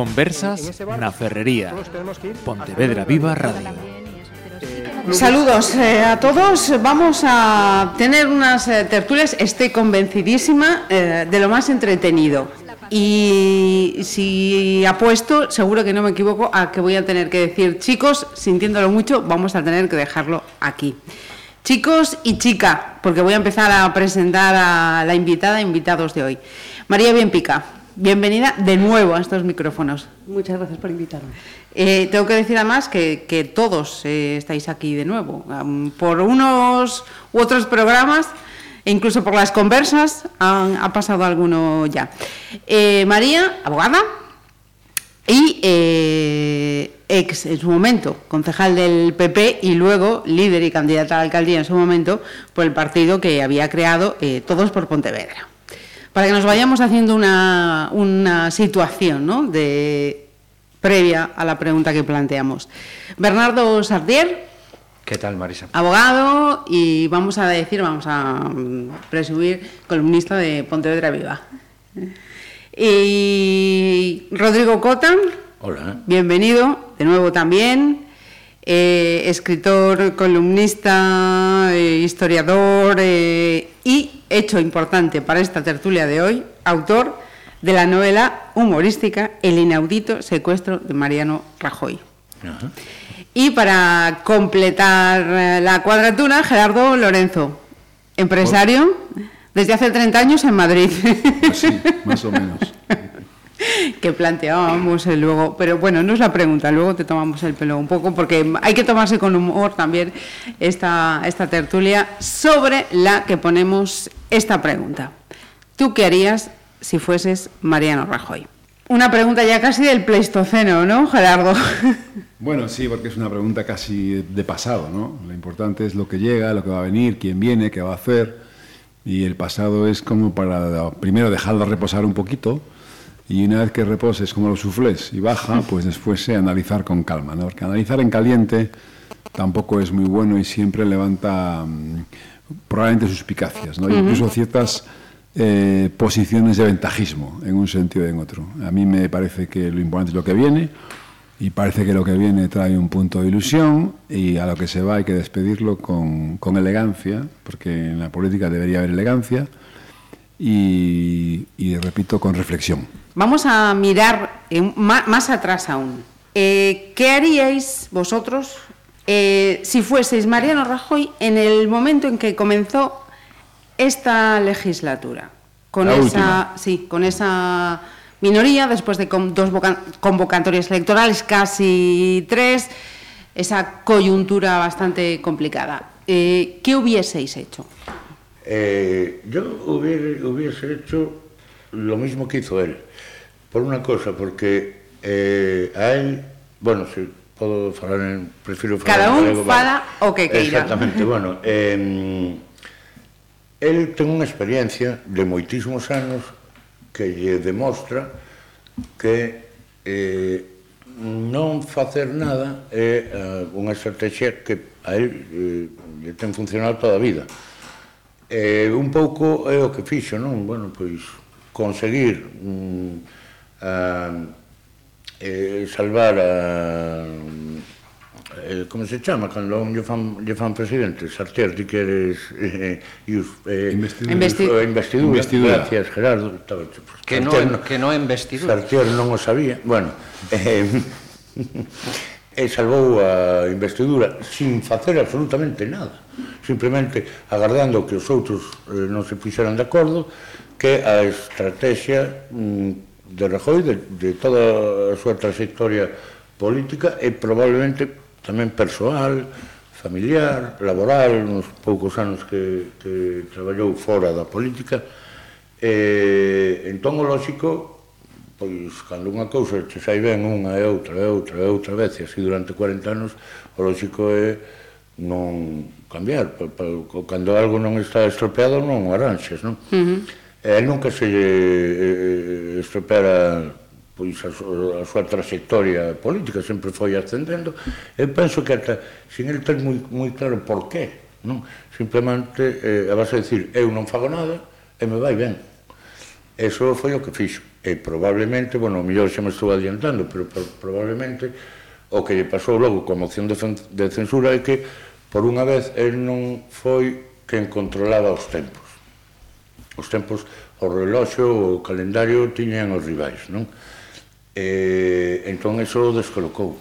Conversas na Ferrería. Pontevedra Viva Radio. Saludos eh, a todos. Vamos a tener unas eh, tertulias, estoy convencidísima, eh, de lo más entretenido. Y si apuesto, seguro que no me equivoco, a que voy a tener que decir, chicos, sintiéndolo mucho, vamos a tener que dejarlo aquí. Chicos y chica, porque voy a empezar a presentar a la invitada, invitados de hoy. María Bienpica, bienvenida de nuevo a estos micrófonos. Muchas gracias por invitarme. Eh, tengo que decir además que, que todos eh, estáis aquí de nuevo. Um, por unos u otros programas, e incluso por las conversas, han, ha pasado alguno ya. Eh, María, abogada y ex en su momento concejal del PP y luego líder y candidata a la alcaldía en su momento por el partido que había creado Todos por Pontevedra. Para que nos vayamos haciendo una, una situación ¿no? de, previa a la pregunta que planteamos. Bernardo Sardier, ¿Qué tal, Marisa? abogado y vamos a decir, vamos a mm, presumir, columnista de Pontevedra Viva. Y Rodrigo Cota, Hola. bienvenido de nuevo también. Eh, escritor, columnista, eh, historiador eh, y, hecho importante para esta tertulia de hoy, autor de la novela humorística El inaudito secuestro de Mariano Rajoy. Ajá. Y para completar la cuadratura, Gerardo Lorenzo, empresario desde hace 30 años en Madrid, Así, más o menos. que planteábamos luego, pero bueno, no es la pregunta, luego te tomamos el pelo un poco, porque hay que tomarse con humor también esta, esta tertulia sobre la que ponemos esta pregunta. ¿Tú qué harías si fueses Mariano Rajoy? Una pregunta ya casi del Pleistoceno, ¿no, Gerardo? Bueno, sí, porque es una pregunta casi de pasado, ¿no? Lo importante es lo que llega, lo que va a venir, quién viene, qué va a hacer. Y el pasado es como para primero dejarlo reposar un poquito y una vez que repose es como los suflés y baja, pues después eh, analizar con calma, ¿no? Porque analizar en caliente tampoco es muy bueno y siempre levanta mm, probablemente suspicacias, ¿no? Incluso ciertas eh, posiciones de ventajismo en un sentido y en otro. A mí me parece que lo importante es lo que viene y parece que lo que viene trae un punto de ilusión y a lo que se va hay que despedirlo con, con elegancia, porque en la política debería haber elegancia y, y repito, con reflexión. Vamos a mirar ma- más atrás aún. Eh, ¿Qué haríais vosotros eh, si fueseis Mariano Rajoy en el momento en que comenzó esta legislatura? Con La esa, última. sí, con esa minoría, después de dos voca- convocatorias electorales, casi tres, esa coyuntura bastante complicada. Eh, ¿Qué hubieseis hecho? Eh, yo hubiera- hubiese hecho lo mismo que hizo él. Por unha cosa, porque eh, a él, bueno, se podo falar en, prefiro falar Cada un galego, fala vale. o que queira. Exactamente, bueno, eh, el ten unha experiencia de moitísimos anos que lle demostra que eh, non facer nada é eh, unha estrategia que a él eh, lle ten funcionado toda a vida. Eh, un pouco é o que fixo, non? Bueno, pois conseguir mm, eh, salvar a eh, come si chiama? Quando lle fan, lle fan presidente Sartier, di que eres eh, ius, eh, investidura. Investidura. Eh, investidura investidura gracias Gerardo estaba, pues, que, no, no, que no investidura Sartier non o sabía bueno ehm, eh, e salvou a investidura sin facer absolutamente nada. Simplemente agardando que os outros eh, non se puxeran de acordo que a estrategia mm, de Rajoy, de, de toda a súa trayectoria política e probablemente tamén persoal, familiar, laboral, nos poucos anos que, que traballou fora da política. Eh, e, entón, o lógico, pois, cando unha cousa che sai ben unha e outra e outra e outra vez, e así durante 40 anos, o lógico é non cambiar. Cando algo non está estropeado, non o arranxes, non? Uh -huh eh, nunca se eh, eh, eh, supera pois a, a súa trayectoria política sempre foi ascendendo. E penso que ata sin el ter moi, moi claro por qué non? simplemente eh, a base de decir eu non fago nada e me vai ben. Eso foi o que fixo. E probablemente, bueno, o mellor xa me estou adiantando pero por, probablemente o que lle pasou logo coa moción de, de censura é que por unha vez el non foi quen controlaba os tempos. Os tempos, o reloxo, o calendario tiñan os rivais, non? E, entón, eso o descolocou.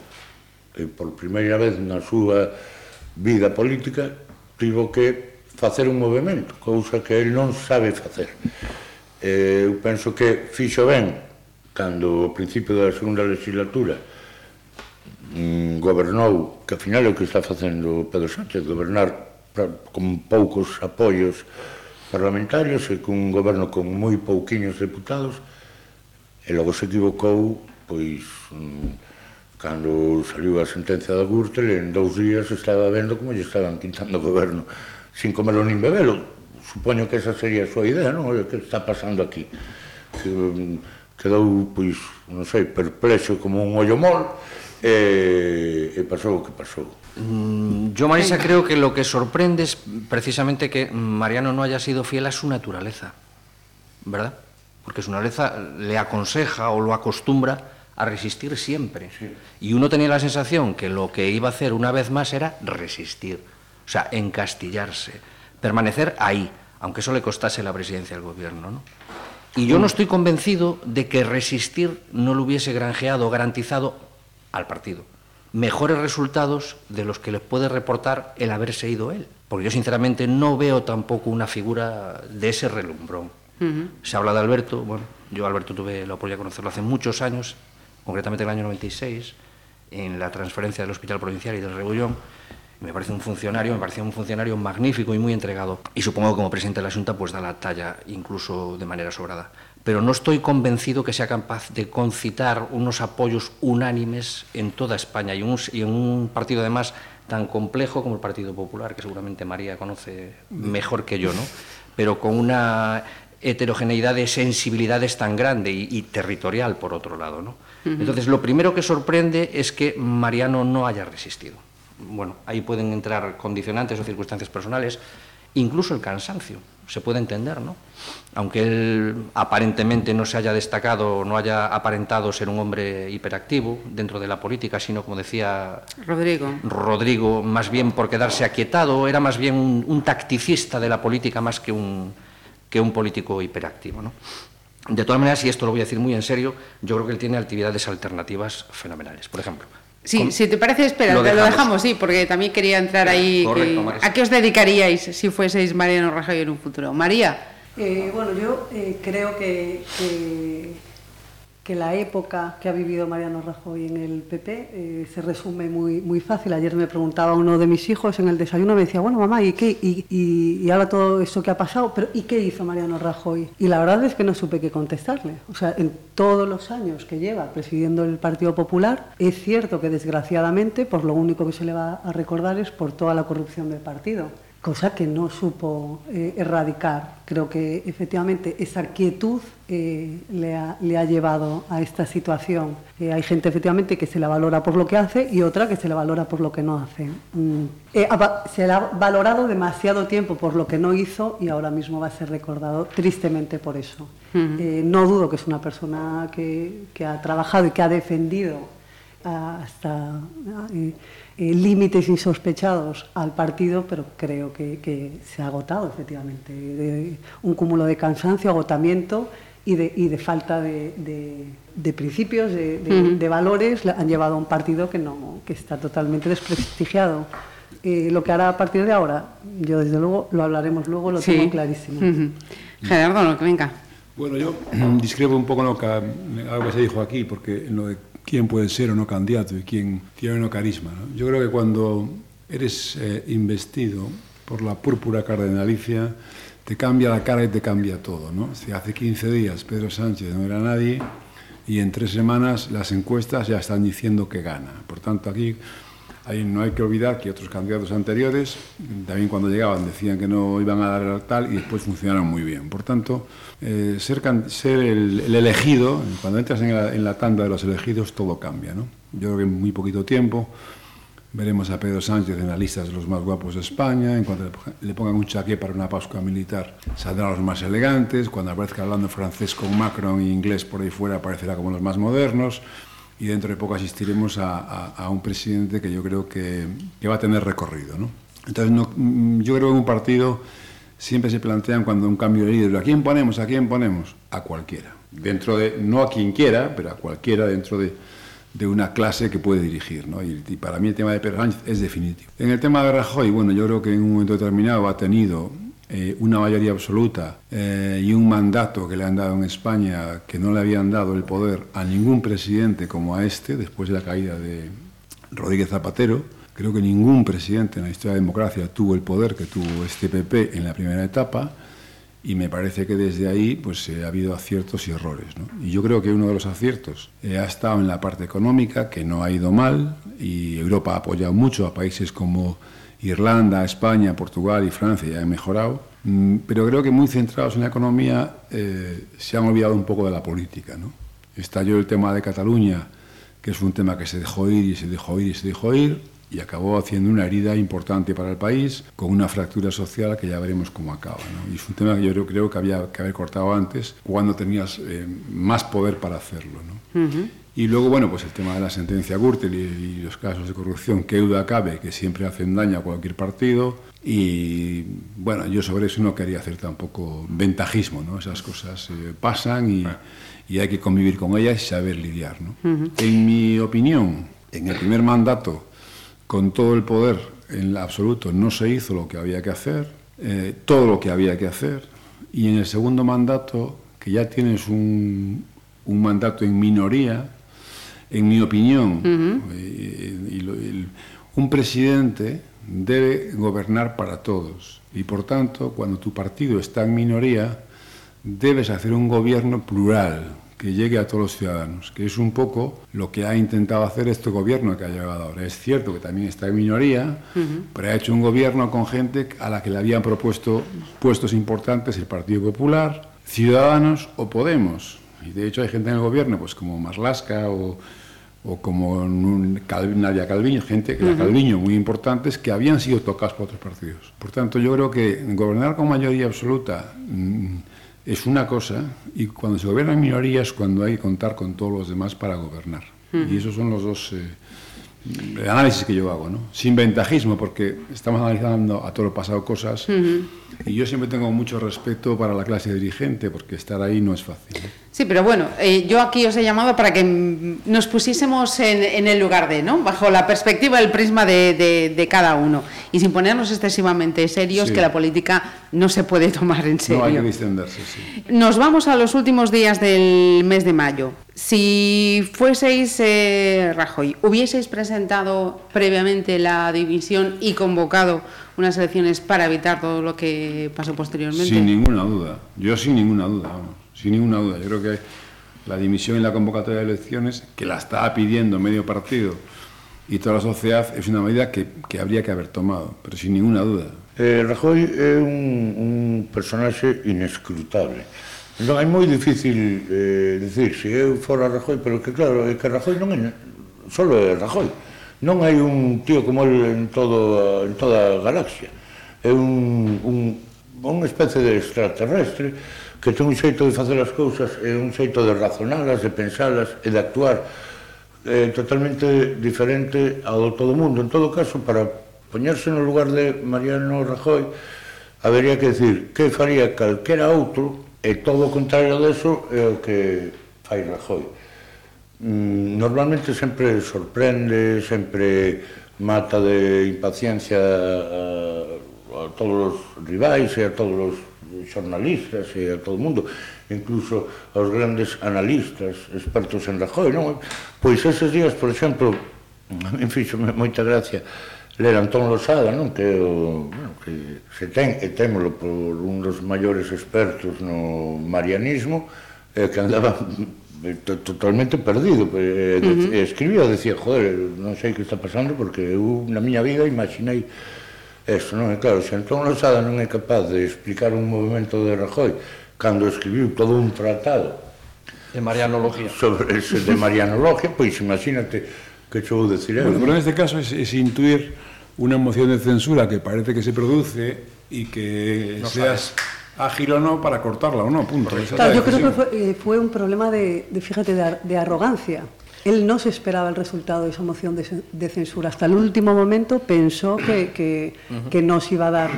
E por primeira vez na súa vida política tivo que facer un movimento, cousa que el non sabe facer. E, eu penso que fixo ben cando ao principio da segunda legislatura mm, gobernou, que ao final é o que está facendo Pedro Sánchez, gobernar con poucos apoios parlamentarios e cun goberno con moi pouquiños deputados e logo se equivocou pois mm, cando saliu a sentencia da Gürtel en dous días estaba vendo como lle estaban quintando o goberno sin comelo nin bebelo. Supoño que esa sería a súa idea non? o que está pasando aquí? Que, mm, quedou pois non sei perplexo como un ollo mol. E, e pasou o que pasou. Mm, yo, Marisa, creo que lo que sorprende es precisamente que Mariano no haya sido fiel a su naturaleza, ¿verdad? Porque su naturaleza le aconseja o lo acostumbra a resistir siempre. Sí. Y uno tenía la sensación que lo que iba a hacer una vez más era resistir, o sea, encastillarse, permanecer ahí, aunque eso le costase la presidencia del gobierno. ¿no? Y yo no estoy convencido de que resistir no le hubiese granjeado o garantizado al partido mejores resultados de los que le puede reportar el haberse ido él. Porque yo sinceramente no veo tampoco una figura de ese relumbrón. Se habla de Alberto, bueno, yo Alberto tuve la oportunidad de conocerlo hace muchos años, concretamente en el año 96, en la transferencia del Hospital Provincial y del Rebullón, me parece un funcionario, me parecía un funcionario magnífico y muy entregado. Y supongo que como presidente de la Junta pues da la talla incluso de manera sobrada. Pero no estoy convencido que sea capaz de concitar unos apoyos unánimes en toda España y, un, y en un partido además tan complejo como el Partido Popular, que seguramente María conoce mejor que yo, ¿no? Pero con una heterogeneidad de sensibilidades tan grande y, y territorial, por otro lado, ¿no? Uh -huh. Entonces, lo primero que sorprende es que Mariano no haya resistido bueno, ahí pueden entrar condicionantes o circunstancias personales, incluso el cansancio, se puede entender, ¿no? Aunque él aparentemente no se haya destacado, no haya aparentado ser un hombre hiperactivo dentro de la política, sino, como decía Rodrigo, Rodrigo más bien por quedarse aquietado, era más bien un, un tacticista de la política más que un, que un político hiperactivo, ¿no? De todas maneras, y esto lo voy a decir muy en serio, yo creo que él tiene actividades alternativas fenomenales. Por ejemplo, Sí, si te parece, espera, lo dejamos. lo dejamos, sí, porque también quería entrar ahí. Correcto, que, ¿A qué os dedicaríais si fueseis Mariano Rajoy en un futuro? María. Eh, bueno, yo eh, creo que, que la época que ha vivido Mariano Rajoy en el PP eh, se resume muy, muy fácil. Ayer me preguntaba uno de mis hijos en el desayuno, me decía, bueno, mamá, ¿y qué? Y, y, y ahora todo eso que ha pasado, pero ¿y qué hizo Mariano Rajoy? Y la verdad es que no supe qué contestarle. O sea, en todos los años que lleva presidiendo el Partido Popular, es cierto que desgraciadamente, por lo único que se le va a recordar es por toda la corrupción del partido cosa que no supo eh, erradicar. Creo que efectivamente esa quietud eh, le, ha, le, ha, llevado a esta situación. Eh, hay gente efectivamente que se la valora por lo que hace y otra que se la valora por lo que no hace. Mm. se le ha valorado demasiado tiempo por lo que no hizo y ahora mismo va a ser recordado tristemente por eso. Uh -huh. no dudo que es una persona que, que, ha trabajado y que ha defendido hasta eh, límites insospechados al partido, pero creo que, que se ha agotado efectivamente. De, un cúmulo de cansancio, agotamiento y de, y de falta de, de, principios, de, uh -huh. valores, han llevado a un partido que, no, que está totalmente desprestigiado. Eh, lo que hará a partir de ahora, yo desde luego lo hablaremos luego, lo sí. tengo clarísimo. Uh -huh. Gerardo, lo que venga. Bueno, yo discrepo un poco en lo que, algo que se dijo aquí, porque en lo de quién puede ser o no candidato y quién tiene o no carisma. ¿no? Yo creo que cuando eres eh, investido por la púrpura cardenalicia, te cambia la cara y te cambia todo. ¿no? Si hace 15 días Pedro Sánchez no era nadie y en tres semanas las encuestas ya están diciendo que gana. Por tanto, aquí Ahí no hay que olvidar que otros candidatos anteriores, también cuando llegaban decían que no iban a dar tal y después funcionaron muy bien. Por tanto, eh, ser, el, el, elegido, cuando entras en la, tanda de los elegidos, todo cambia. ¿no? Yo creo que en muy poquito tiempo Veremos a Pedro Sánchez en la lista de los más guapos de España. En cuanto le pongan un chaqué para una Pascua militar, saldrán los más elegantes. Cuando aparezca hablando francés con Macron y inglés por ahí fuera, aparecerá como los más modernos. Y dentro de poco asistiremos a, un presidente que yo creo que, va a tener recorrido. ¿no? Entonces, no, mm, yo creo que un partido siempre se plantean cuando un cambio de líder, ¿a quién ponemos? ¿A quién ponemos? A cualquiera. Dentro de, no a quien quiera, pero a cualquiera dentro de de una clase que puede dirigir. ¿no? Y, para mí el tema de Pedro Sánchez es definitivo. En el tema de Rajoy, bueno, yo creo que en un momento determinado ha tenido eh, una mayoría absoluta eh, y un mandato que le han dado en España que no le habían dado el poder a ningún presidente como a este, después de la caída de Rodríguez Zapatero. Creo que ningún presidente en la historia de la democracia tuvo el poder que tuvo este PP en la primera etapa y me parece que desde ahí pues eh, ha habido aciertos y errores. ¿no? Y yo creo que uno de los aciertos eh, ha estado en la parte económica, que no ha ido mal, y Europa ha apoyado mucho a países como Irlanda, España, Portugal y Francia, ya han mejorado, mm, pero creo que muy centrados en la economía eh, se han olvidado un poco de la política. ¿no? Estalló el tema de Cataluña, que es un tema que se dejó ir y se dejó ir y se dejó ir, y acabó haciendo una herida importante para el país, con una fractura social que ya veremos cómo acaba. ¿no? Y es un tema que yo creo, que había que haber cortado antes, cuando tenías eh, más poder para hacerlo. ¿no? Y luego, bueno, pues el tema de la sentencia Gürtel y, los casos de corrupción, que duda cabe, que siempre hacen daño a cualquier partido. Y bueno, yo sobre eso no quería hacer tampoco ventajismo, ¿no? Esas cosas eh, pasan y, y, hay que convivir con ellas y saber lidiar, ¿no? En mi opinión, en el primer mandato con todo el poder en absoluto no se hizo lo que había que hacer, eh, todo lo que había que hacer, y en el segundo mandato, que ya tienes un, mandato en minoría, en mi opinión, eh, un presidente debe gobernar para todos, y por tanto, cuando tu partido está en minoría, debes hacer un gobierno plural, que llegue a todos los ciudadanos, que es un poco lo que ha intentado hacer este gobierno que ha llegado ahora. Es cierto que también está en minoría, pero ha hecho un gobierno con gente a la que le habían propuesto puestos importantes el Partido Popular, Ciudadanos o Podemos. Y de hecho hay gente en el gobierno, pues como Marlasca o, o como Nadia Calviño, gente, que Calviño muy importantes, que habían sido tocados por otros partidos. Por tanto, yo creo que gobernar con mayoría absoluta... Mm, es una cosa y cuando se gobierna en minorías cuando hay que contar con todos los demás para gobernar. Y esos son los dos eh, análisis que yo hago, ¿no? Sin ventajismo, porque estamos analizando a todo lo pasado cosas y yo siempre tengo mucho respeto para la clase dirigente, porque estar ahí no es fácil. Sí, pero bueno, eh, yo aquí os he llamado para que nos pusiésemos en, el lugar de, ¿no? Bajo la perspectiva, el prisma de, cada uno. Y sin ponernos excesivamente serios, que la política no se puede tomar en serio. No hay que distenderse, sí. Nos vamos a los últimos días del mes de mayo. Si fueseis eh, Rajoy, ¿hubieseis presentado previamente la división y convocado unas elecciones para evitar todo lo que pasó posteriormente? Sin ninguna duda. Yo sin ninguna duda, vamos sin ninguna duda. Yo creo que la dimisión en la convocatoria de elecciones, que la estaba pidiendo medio partido y toda la sociedad, es una medida que, que habría que haber tomado, pero sin ninguna duda. Eh, Rajoy é un, un personaxe inescrutable. Non é moi difícil eh, dicir se eu fora Rajoy, pero que claro, é que Rajoy non é só é Rajoy. Non hai un tío como el en, todo, en toda a galaxia. É un, un, unha especie de extraterrestre que ten un xeito de facer as cousas, é un xeito de razonalas, de pensalas e de actuar eh, totalmente diferente ao todo o mundo. En todo caso, para poñerse no lugar de Mariano Rajoy, habería que decir que faría calquera outro e todo o contrario deso é o que fai Rajoy. Mm, normalmente sempre sorprende, sempre mata de impaciencia a, a todos os rivais e a todos os xornalistas e a todo o mundo, incluso aos grandes analistas, expertos en Rajoy, non? Pois eses días, por exemplo, a mí fixo moita gracia ler Antón Losada, non? Que, o, bueno, que se ten, e témolo por un dos maiores expertos no marianismo, eh, que andaba totalmente perdido eh, uh -huh. escribía, decía, joder, non sei que está pasando porque eu na miña vida imaginei Eso non é claro, se Antón Losada non é capaz de explicar un movimento de Rajoy cando escribiu todo un tratado de Marianología sobre ese de Marianología, pois imagínate que chou decir eu. Bueno, pero neste caso é, é intuir unha moción de censura que parece que se produce e que no seas ágil o no para cortarla ou no, punto. Claro, yo creo que fue, eh, fue un problema de, de fíjate, de, de arrogancia. Él no se esperaba el resultado de esa moción de, cen- de censura. Hasta el último momento pensó que, que, que no se iba a dar.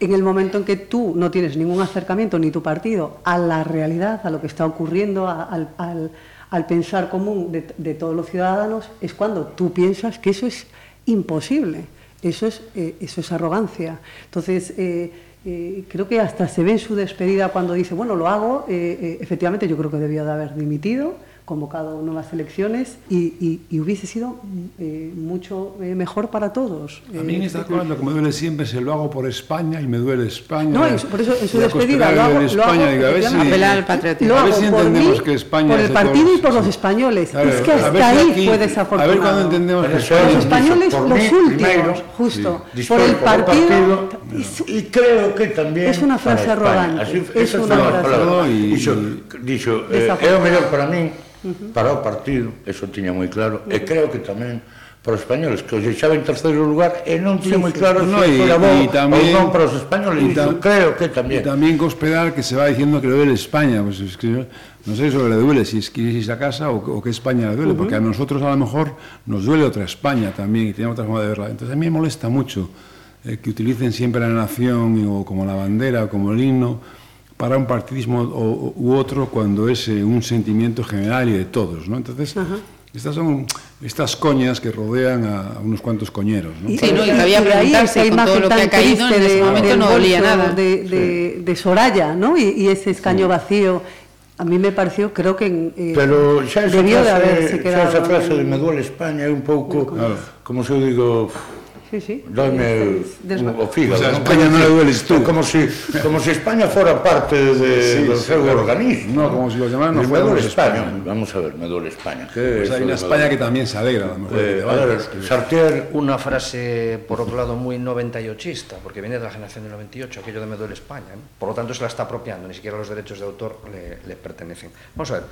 En el momento en que tú no tienes ningún acercamiento, ni tu partido, a la realidad, a lo que está ocurriendo, a- al, al- al pensar común de, de todos los ciudadanos, es cuando tú piensas que eso es imposible. Eso es, eh, eso es arrogancia. Entonces, eh, eh, creo que hasta se ve en su despedida cuando dice, bueno, lo hago, eh, eh, efectivamente yo creo que debió de haber dimitido, convocado nuevas elecciones y, y- y hubiese sido eh, mucho eh, mejor para todos. A mí en Eh, estas cosas lo que me duele siempre es el lo hago por España y me duele España. No, en su- por eso en su despedida lo hago, de lo España, hago, digo, a ver si- efectivamente, Apelar al patriotismo. Lo A ver hago si por entendemos mí, que España por es el partido todos. y por los Sí. españoles. Claro, es que hasta ahí aquí- fue A ver desafortunado. cuándo entendemos que España Los Dicho, españoles, por los mí, últimos, primero, justo, Disculpa, por el partido, y creo que tamén Es una frase España. arrogante, Así, es una frase. Dixo, dixo eh, é o Desafortunado. mellor para min para o partido, eso tiña moi claro, uh -huh. e creo que tamén para os españoles, que os deixaba en terceiro lugar e non tiña sí, moi claro no, se si era tamén, ou non para os españoles, e tam, creo que tamén. E tamén co hospedar que se va diciendo que lo duele España, pues es que non sei sobre le duele, si es que a casa o, o que España le duele, uh -huh. porque a nosotros a lo mejor nos duele otra España también, y tenemos otra forma de verla. Entonces a mí me molesta mucho eh, que utilicen siempre la nación o como la bandera o como el himno, para un partidismo o, u otro cuando es eh, un sentimiento general y de todos, ¿no? Entonces, Estas son estas coñas que rodean a, unos cuantos coñeros. ¿no? Sí, no, y cabía preguntarse con todo lo que ha caído en ese momento de, no olía nada. De, de, sí. de, Soraya, ¿no? Y, y ese escaño sí. vacío. A mí me pareció, creo que eh, Pero xa esa debió frase, de haberse quedado... Xa esa frase de me duele España é un pouco, claro. como se eu digo, Sí, sí. Dame o fígado. O sea, ¿no? España no le dueles tú. Como si, como si España fora parte de, Sí, do sí, seu claro. organismo. No, como si los demás no me duele España. España. Vamos a ver, me duele España. ¿Qué Pues hay una España que también se alegra, a lo mejor. Eh, a ver, Sartier, Una frase, por otro lado, muy 98ista, porque viene de la generación del 98, aquello de me duele España. ¿no? Por lo tanto, se la está apropiando, ni siquiera los derechos de autor le, le pertenecen. Vamos a ver,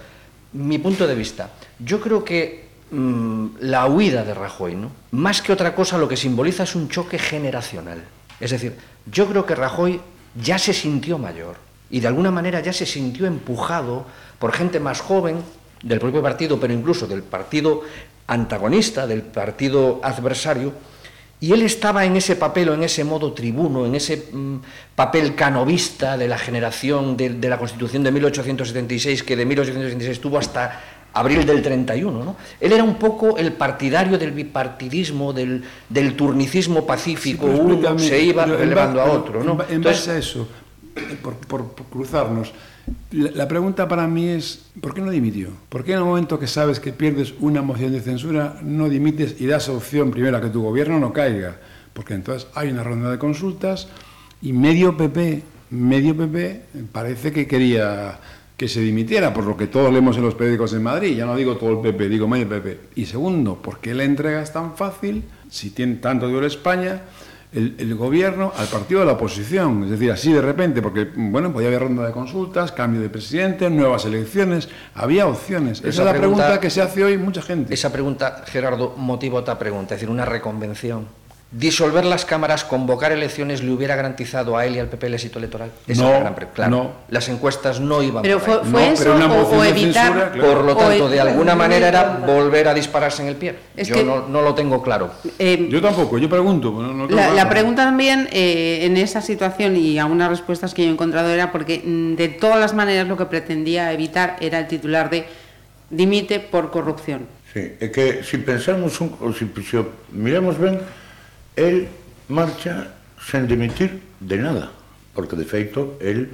mi punto de vista. Yo creo que mm, la huida de Rajoy, ¿no? más que otra cosa, lo que simboliza es un choque generacional. Es decir, yo creo que Rajoy ya se sintió mayor y de alguna manera ya se sintió empujado por gente más joven del propio partido, pero incluso del partido antagonista, del partido adversario, y él estaba en ese papel o en ese modo tribuno, en ese mm, papel canovista de la generación de, de la Constitución de 1876, que de 1876 tuvo hasta abril del 31. ¿no? Él era un poco el partidario del bipartidismo, del, del turnicismo pacífico, uno se iba ba- a otro. ¿no? En, Entonces, base a eso, eh, por, por- por cruzarnos, la, la pregunta para mí es, ¿por qué no dimitió? ¿Por qué en el momento que sabes que pierdes una moción de censura no dimites y das opción primero a que tu gobierno no caiga? Porque entonces hay una ronda de consultas y medio PP, medio PP parece que quería que se dimitiera, por lo que todos leemos en los periódicos en Madrid, ya no digo todo el PP, digo medio PP. Y segundo, ¿por qué la entrega es tan fácil si tiene tanto duelo España? el, el gobierno al partido de la oposición. Es decir, así de repente, porque, bueno, podía haber ronda de consultas, cambio de presidente, nuevas elecciones, había opciones. Esa, Esa es la pregunta- pregunta que se hace hoy mucha gente. Esa pregunta, Gerardo, motiva otra pregunta, es decir, una reconvención. ¿Disolver las cámaras, convocar elecciones, le hubiera garantizado a él y al PP el éxito electoral? Esa No, es la gran claro. no. Las encuestas no iban Pero por fue, ahí. fue No, eso pero una o, moción o de evitar... censura, claro. Por lo tanto, de alguna manera era volver a dispararse en el pie. Es Yo que- no, no lo tengo claro. eh, Yo tampoco, yo pregunto. no- no tengo La, pregunta también eh, en esa situación y algunas respuestas que yo he encontrado era porque mm, de todas las maneras lo que pretendía evitar era el titular de dimite por corrupción. Sí, é que se pensamos un, se o miramos ben, el marcha sen dimitir de nada, porque de feito el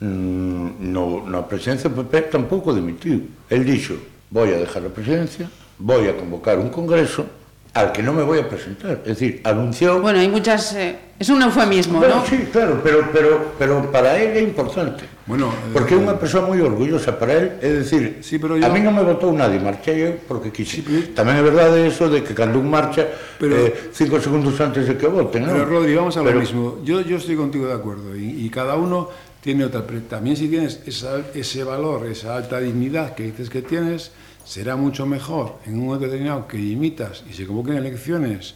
mm, no, na presidencia do PP tampouco dimitiu. El dixo, vou a dejar a presidencia, vou a convocar un congreso al que no me voy a presentar. Es decir, anunció... Bueno, hay muchas... Eh, es un eufemismo, bueno, ¿no? Sí, claro, pero, pero, pero para él es importante. Bueno, eh, porque é unha persoa moi orgullosa para él, é dicir, sí, pero yo... a mí non me votou nadie, marchei eu porque quise. Sí, pero... Tamén é verdade eso de que cando un marcha pero... eh, cinco segundos antes de que voten, ¿no? Pero Rodri, vamos a lo pero... mismo. Yo, yo estoy contigo de acuerdo y, y cada uno tiene otra... Pero también si tienes esa, ese valor, esa alta dignidad que dices que tienes, será mucho mejor en un momento determinado que imitas y se convoquen elecciones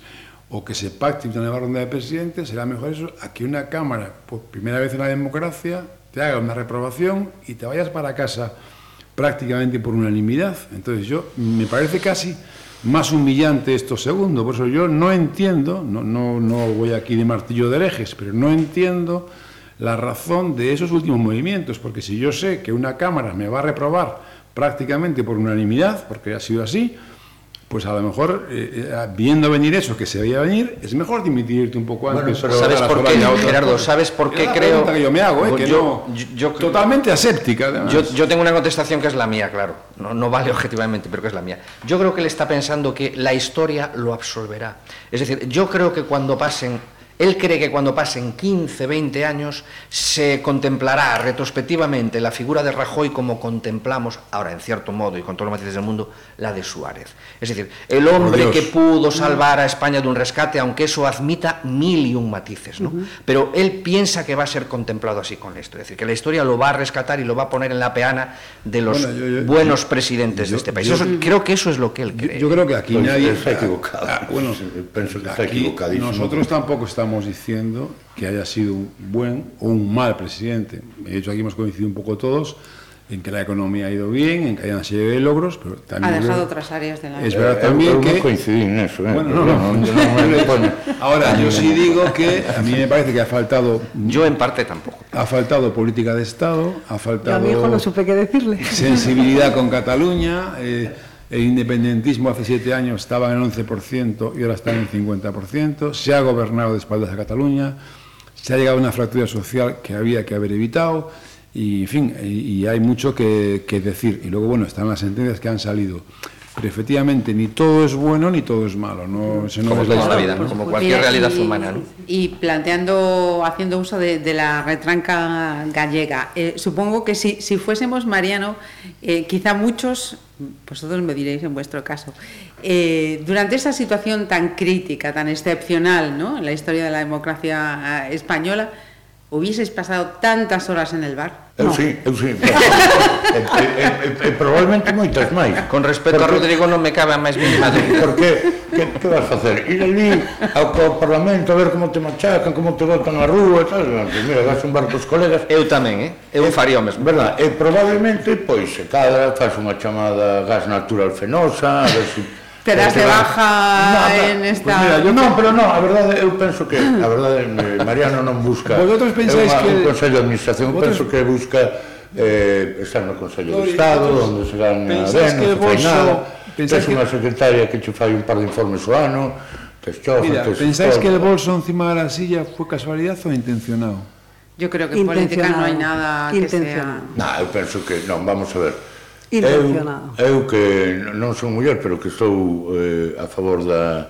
o que se pacte una nueva ronda de presidentes, será mejor eso a que una Cámara, por primera vez en la democracia, te haga una reprobación y te vayas para casa prácticamente por unanimidad. Entonces yo me parece casi más humillante esto segundo, por eso yo no entiendo, no, no, no voy aquí de martillo de herejes, pero no entiendo la razón de esos últimos movimientos, porque si yo sé que una Cámara me va a reprobar prácticamente por unanimidad, porque ha sido así, pues a lo mejor, eh, eh, viendo venir eso que se veía venir, es mejor dimitirte un poco antes. Bueno, ¿Sabes por qué, Gerardo? ¿Sabes por qué creo...? que yo me hago, ¿eh? que yo, no, totalmente aséptica. Yo, yo, tengo una contestación que es la mía, claro. No, no vale objetivamente, pero que es la mía. Yo creo que él está pensando que la historia lo absolverá. Es decir, yo creo que cuando pasen él cree que cuando pasen 15, 20 años se contemplará retrospectivamente la figura de Rajoy como contemplamos, ahora en cierto modo y con todos los matices del mundo, la de Suárez. Es decir, el hombre que pudo salvar a España de un rescate, aunque eso admita mil y un matices, ¿no? Pero él piensa que va a ser contemplado así con esto. Es decir, que la historia lo va a rescatar y lo va a poner en la peana de los buenos presidentes de este país. creo que eso es lo que él cree. Yo, creo que aquí pues nadie... Está equivocado. Ah, bueno, pienso que está equivocadísimo. Nosotros tampoco estamos estamos diciendo que haya sido un buen o un mal presidente. De hecho, aquí hemos coincidido un poco todos en que la economía ha ido bien, en que hay una serie de logros, pero también... Ha dejado otras áreas de la Es verdad también eh, que... No coincidí en eso, ¿eh? Bueno, no, no. no, no Ahora, yo sí digo que a mí me parece que ha faltado... Yo en parte tampoco. Ha faltado política de Estado, ha faltado... Yo a mi hijo no supe qué decirle. Sensibilidad con Cataluña... Eh, el independentismo hace siete años estaba en el 11% y ahora está en el 50%. Se ha gobernado de espaldas a Cataluña. Se ha llegado a una fractura social que había que haber evitado. Y, en fin, y, hay mucho que, decir. Y luego, bueno, están las sentencias que han salido. Pero efectivamente, ni todo es bueno ni todo es malo. No, no como es la vida, como cualquier realidad humana. Y planteando, haciendo uso de, la retranca gallega, eh, supongo que si, si fuésemos Mariano, eh, quizá muchos vosotros me diréis en vuestro caso, eh, durante esa situación tan crítica, tan excepcional ¿no? en la historia de la democracia eh, española, hubieseis pasado tantas horas en el bar? Eu no. sí, eu sí. e, e, e, probablemente moitas máis. Con respecto porque, a Rodrigo non me cabe a máis mínima dúbida. Porque, que, que vas facer? Ir ali ao, ao Parlamento a ver como te machacan, como te botan a rúa e tal. Mira, vas un bar cos colegas. Eu tamén, eh? Eu e, faría o mesmo. Verdad? E probablemente, pois, se cadra, faz unha chamada gas natural fenosa, a ver se... Si te eh, das de baja no, en esta... Pues mira, yo non, pero non, a verdade, eu penso que, a verdade, eh, Mariano non busca... Vosotros eh, pensáis que... Un Consello de Administración, vosotros... penso que busca eh, estar no Consello de Estado, onde se gana ben, non se fai nada, tens que... unha secretaria que che fai un par de informes o ano, tes chofer, Mira, tes pensáis que el bolso encima da silla foi casualidad ou intencionado? Yo creo que en política non hai nada que sea... Nah, eu penso que, non, vamos a ver, Intencionado. Eu, eu que non son muller, pero que estou eh, a favor da,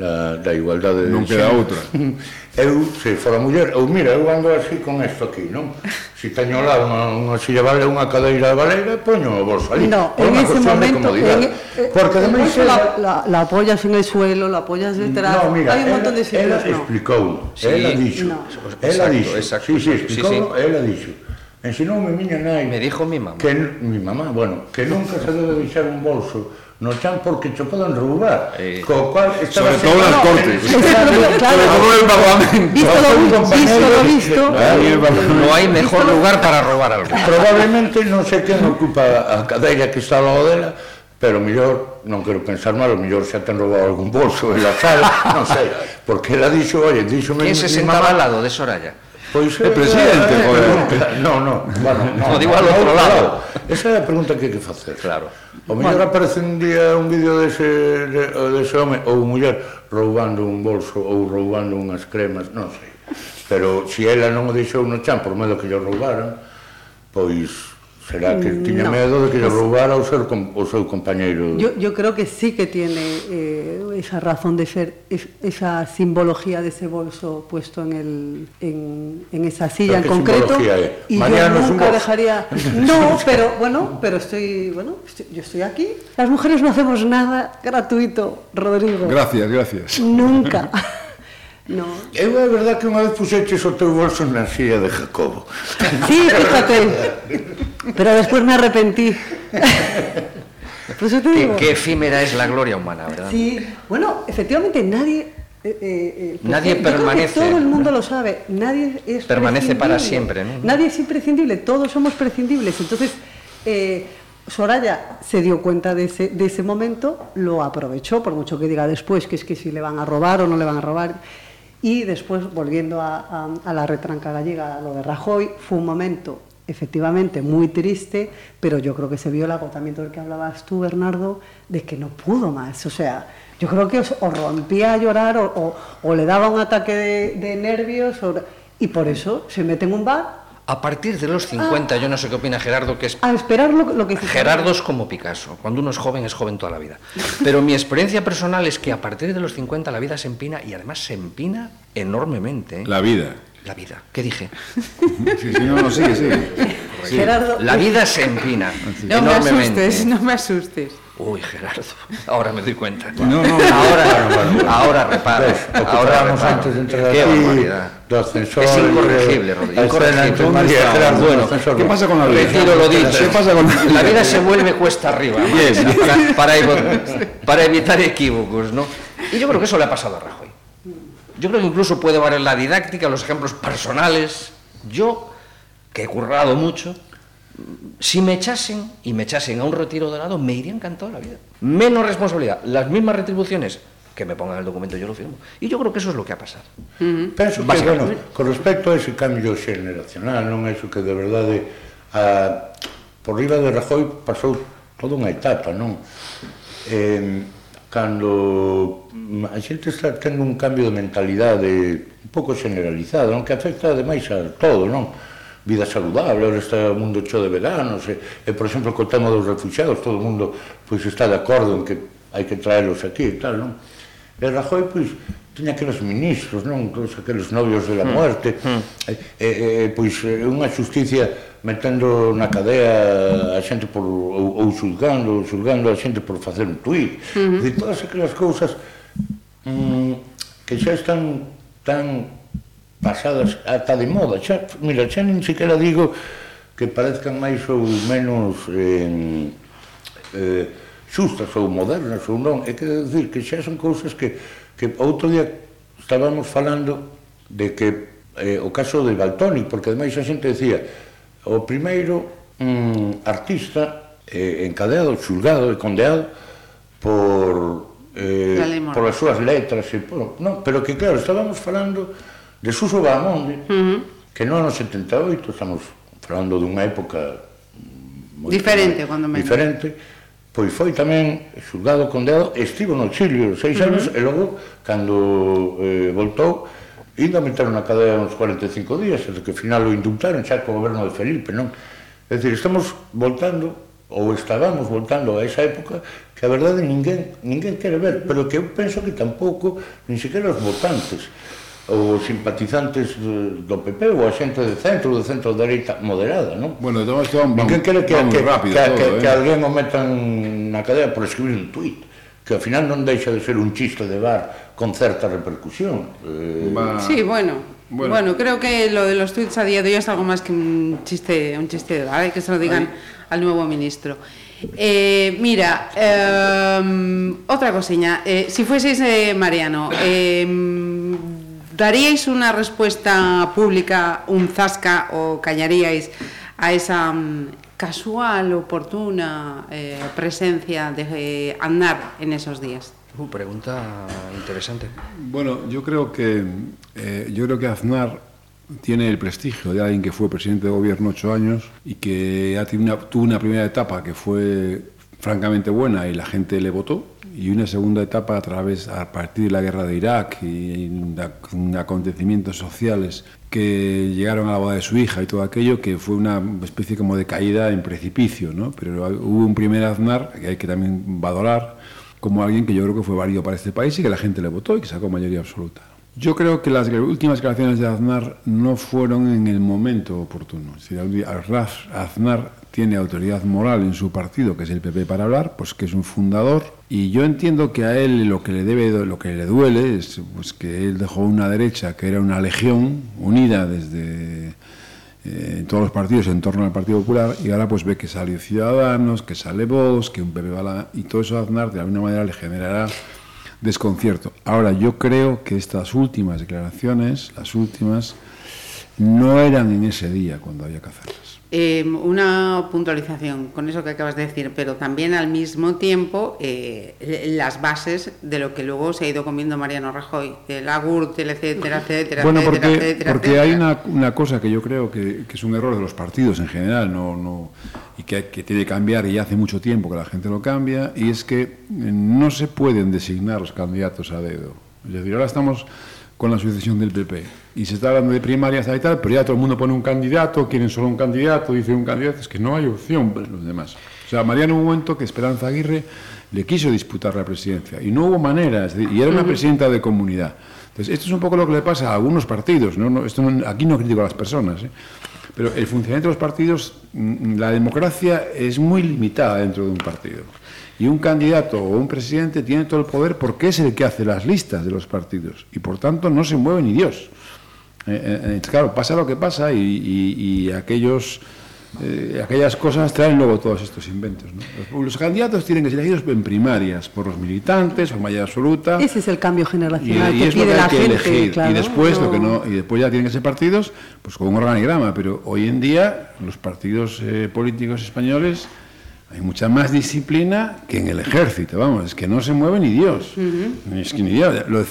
da, da igualdade non queda outra. Eu se fora muller eu mira eu ando así con isto aquí non? Se si teño lá unha, unha silla vale unha cadeira de valeira poño o bolso ali. No, en ese momento de en, eh, porque ademais la, la, la apoyas en el suelo la apoyas mm, detrás. no, mira, hai un montón de sitios ela no. explicou sí, ela dixo no. ela dixo exacto, exacto, sí, sí, explicou, sí, sí. ela dixo Ensinoume miña nai... Me dijo mi mamá. Que, mi mamá, bueno, que nunca se debe deixar un bolso no chan porque cho poden roubar. Eh, co cual estaba Sobre todo nas no, cortes. Sobre todo en Parlamento. Visto lo visto, lo visto. No hai mejor lugar para roubar algo. Probablemente non sei quen ocupa a cadeira que está ao lado dela, pero mellor, non quero pensar mal, o mellor xa ten roubado algún bolso e la sal, non sei, porque ela dixo, oye, dixo... Quen se sentaba al lado de Soraya? Pois é, eh, presidente, eh, joder. Eh, no, no. Bueno, no, no, digo al outro lado. Esa é a pregunta que hai que facer. Claro. O mellor bueno. aparece un día un vídeo dese, de, dese home ou muller roubando un bolso ou roubando unhas cremas, non sei. Pero se si ela non o deixou no chan por medo que lle roubaran, pois Será que tiña no, medo de que lle roubara o seu, o seu compañeiro. Yo, yo creo que sí que tiene eh, esa razón de ser, es, esa simbología de ese bolso puesto en, el, en, en esa silla en concreto. Es? Y Mariano yo nunca dejaría. No, pero bueno, pero estoy, bueno, estoy, yo estoy aquí. Las mujeres no hacemos nada gratuito, Rodrigo. Gracias, gracias. Nunca. No. Eu é verdad que unha vez puxeches o teu bolso na silla de Jacobo. Sí, fíjate. Pero despois me arrepentí. Por eso te Qué, digo. qué efímera es la gloria humana, ¿verdad? Sí, bueno, efectivamente nadie... eh, eh, eh, Nadie yo creo que permanece, todo el mundo lo sabe. Nadie es Permanece para siempre, ¿no? Nadie es imprescindible. Todos somos prescindibles. Entonces, eh, Soraya se dio cuenta de ese, de ese momento, lo aprovechó, por mucho que diga después que es que si le van a robar o no le van a robar. Y después, volviendo a, la retranca gallega, a lo de Rajoy, fue un momento efectivamente muy triste, pero yo creo que se vio el agotamiento del que hablabas tú, Bernardo, de que no pudo más. O sea, yo creo que os- rompía a llorar o, le daba un ataque de, nervios y por eso se mete en un bar A partir de los 50, yo no sé qué opina Gerardo, que es a esperar lo, lo que Gerardo es como Picasso. Cuando uno es joven, es joven toda la vida. Pero mi experiencia personal es que a partir de los 50 la vida se empina y además se empina enormemente. La vida. La vida. ¿Qué dije? Sí, sí, no, no, sigue, sigue. Sí. Gerardo, La vida se empina No me asustes, no me asustes. Uy, Gerardo, ahora me doy cuenta. No, no, Ahora, ahora reparo. Ahora reparo. antes de entrar Qué aquí, ascensor, Es incorregible, Rodrigo. Incorregible. María Gerardo, bueno. ¿Qué pasa con la vida? Retiro lo dicho. ¿Qué pasa con la vida? La vida se vuelve cuesta arriba. Macho, Para, para evitar equívocos, ¿no? Y yo creo que eso le ha pasado a Rajoy. Yo creo que incluso puede valer la didáctica, los ejemplos personales. Yo, que he currado mucho, si me echasen y me echasen a un retiro de lado, me iría encantado la vida. Menos responsabilidad, las mismas retribuciones. Que me pongan el documento, yo lo firmo. Y yo creo que eso es lo que ha pasado. Uh -huh. Penso que, bueno, con respecto a ese cambio xeneracional, non é iso que de verdade a, por riba de Rajoy pasou toda unha etapa, non? Eh, cando a xente está tendo un cambio de mentalidade un pouco generalizado, non? Que afecta ademais a todo, non? vida saludable, ahora está o mundo cho de veranos, e, e por exemplo, co tema dos refugiados, todo o mundo pois, está de acordo en que hai que traelos aquí e tal, non? E eh, Rajoy, pois, tiña aqueles ministros, non? Todos aqueles novios de la mm, muerte, mm. e, e, e, pois, unha justicia metendo na cadea a xente por, ou, ou xulgando, xulgando a xente por facer un tuit, uh -huh. e todas aquelas cousas mm, que xa están tan pasadas ata de moda. Xa, mira, xa nin siquiera digo que parezcan máis ou menos eh, eh, xustas ou modernas ou non. É que decir que xa son cousas que, que outro día estábamos falando de que eh, o caso de Baltoni, porque ademais a xente decía o primeiro mm, artista eh, encadeado, xulgado e condeado por eh, por as súas letras e por, non, pero que claro, estábamos falando de Suso monte, uh -huh. que no ano 78 estamos falando dunha época moi diferente, cuando menos. diferente, pois foi tamén xulgado condenado, estivo no exilio seis uh -huh. anos e logo, cando eh, voltou, ainda meteron na cadea uns 45 días, desde que final o indultaron xa co goberno de Felipe, non? É dicir, estamos voltando, ou estábamos voltando a esa época que a verdade ninguén, ninguén quere ver, pero que eu penso que tampouco, nin sequera os votantes, os simpatizantes eh, do PP ou a xente de centro, de centro dereita moderada, non? Bueno, entón, entón vamos, que quere que, vamos que, rápido que, todo, que, eh? que alguén o metan na cadea por escribir un tuit que ao final non deixa de ser un chiste de bar con certa repercusión. Eh... Va... Sí, bueno, Bueno. bueno, creo que lo de los tweets a día de hoy es algo más que un chiste, un chiste ¿vale? ¿eh? que se lo digan Ahí. al nuevo ministro. Eh, mira, eh, otra cosilla, Eh, si fueseis eh, Mariano, eh, ¿daríais una respuesta pública, un zasca o callaríais a esa mm, casual, oportuna eh, presencia de eh, Aznar en esos días? Uh, pregunta interesante. Bueno, yo creo que eh, yo creo que Aznar tiene el prestigio de alguien que fue presidente de gobierno ocho años y que ha tenido una, tuvo una primera etapa que fue francamente buena y la gente le votó y una segunda etapa a través a partir de la guerra de Irak y, acontecimientos sociales que llegaron a la boda de su hija y todo aquello que fue una especie como de caída en precipicio, ¿no? Pero hubo un primer Aznar que hay que también valorar como alguien que yo creo que fue válido para este país y que la gente le votó y que sacó mayoría absoluta. Yo creo que las últimas declaraciones de Aznar no fueron en el momento oportuno. Aznar tiene autoridad moral en su partido, que es el PP para hablar, pues que es un fundador, y yo entiendo que a él lo que le debe, lo que le duele es pues que él dejó una derecha que era una legión unida desde eh, todos los partidos en torno al Partido Popular y ahora pues ve que sale Ciudadanos, que sale Vox, que un PP va a la... y todo eso a Aznar de alguna manera le generará desconcierto. Ahora, yo creo que estas últimas declaraciones, las últimas, no eran en ese día cuando había que hacerlas. Eh, una puntualización con eso que acabas de decir, pero también al mismo tiempo eh, las bases de lo que luego se ha ido comiendo Mariano Rajoy, el Agurtel, etcétera, etcétera, bueno, etcétera, porque, etcétera, porque etcétera. hay una, una cosa que yo creo que, que es un error de los partidos en general no, no, y que, que tiene que cambiar y hace mucho tiempo que la gente lo cambia, y es que eh, no se pueden designar los candidatos a dedo. Es decir, ahora estamos con la sucesión del PP. Y se está hablando de primarias y tal, pero ya todo el mundo pone un candidato, quieren solo un candidato, dice un candidato, es que no hay opción para los demás. O sea, Mariano hubo un momento que Esperanza Aguirre le quiso disputar la presidencia y no hubo manera, es decir, y era una presidenta de comunidad. Entonces, esto es un poco lo que le pasa a algunos partidos, ¿no? No, esto no- aquí no critico a las personas, ¿eh? pero el funcionamiento de los partidos, mm, la democracia es muy limitada dentro de un partido. Y un candidato o un presidente tiene todo el poder porque es el que hace las listas de los partidos. Y por tanto no se mueve ni Dios. Eh, eh, eh, claro, pasa lo que pasa y, y- y aquellos, eh, aquellas cosas traen luego todos estos inventos. ¿no? Los, los candidatos tienen que ser elegidos en primarias por los militantes, por mayoría absoluta. Ese es el cambio Y, generacional y que es lo pide que la hay que elegir. claro, y después lo que no- no, y después ya tienen que ser partidos, pues con un organigrama. Pero hoy en día los partidos eh, políticos españoles hay mucha más disciplina que en el ejército, vamos, es que no se mueve ni Dios. Es que ni Dios. Lo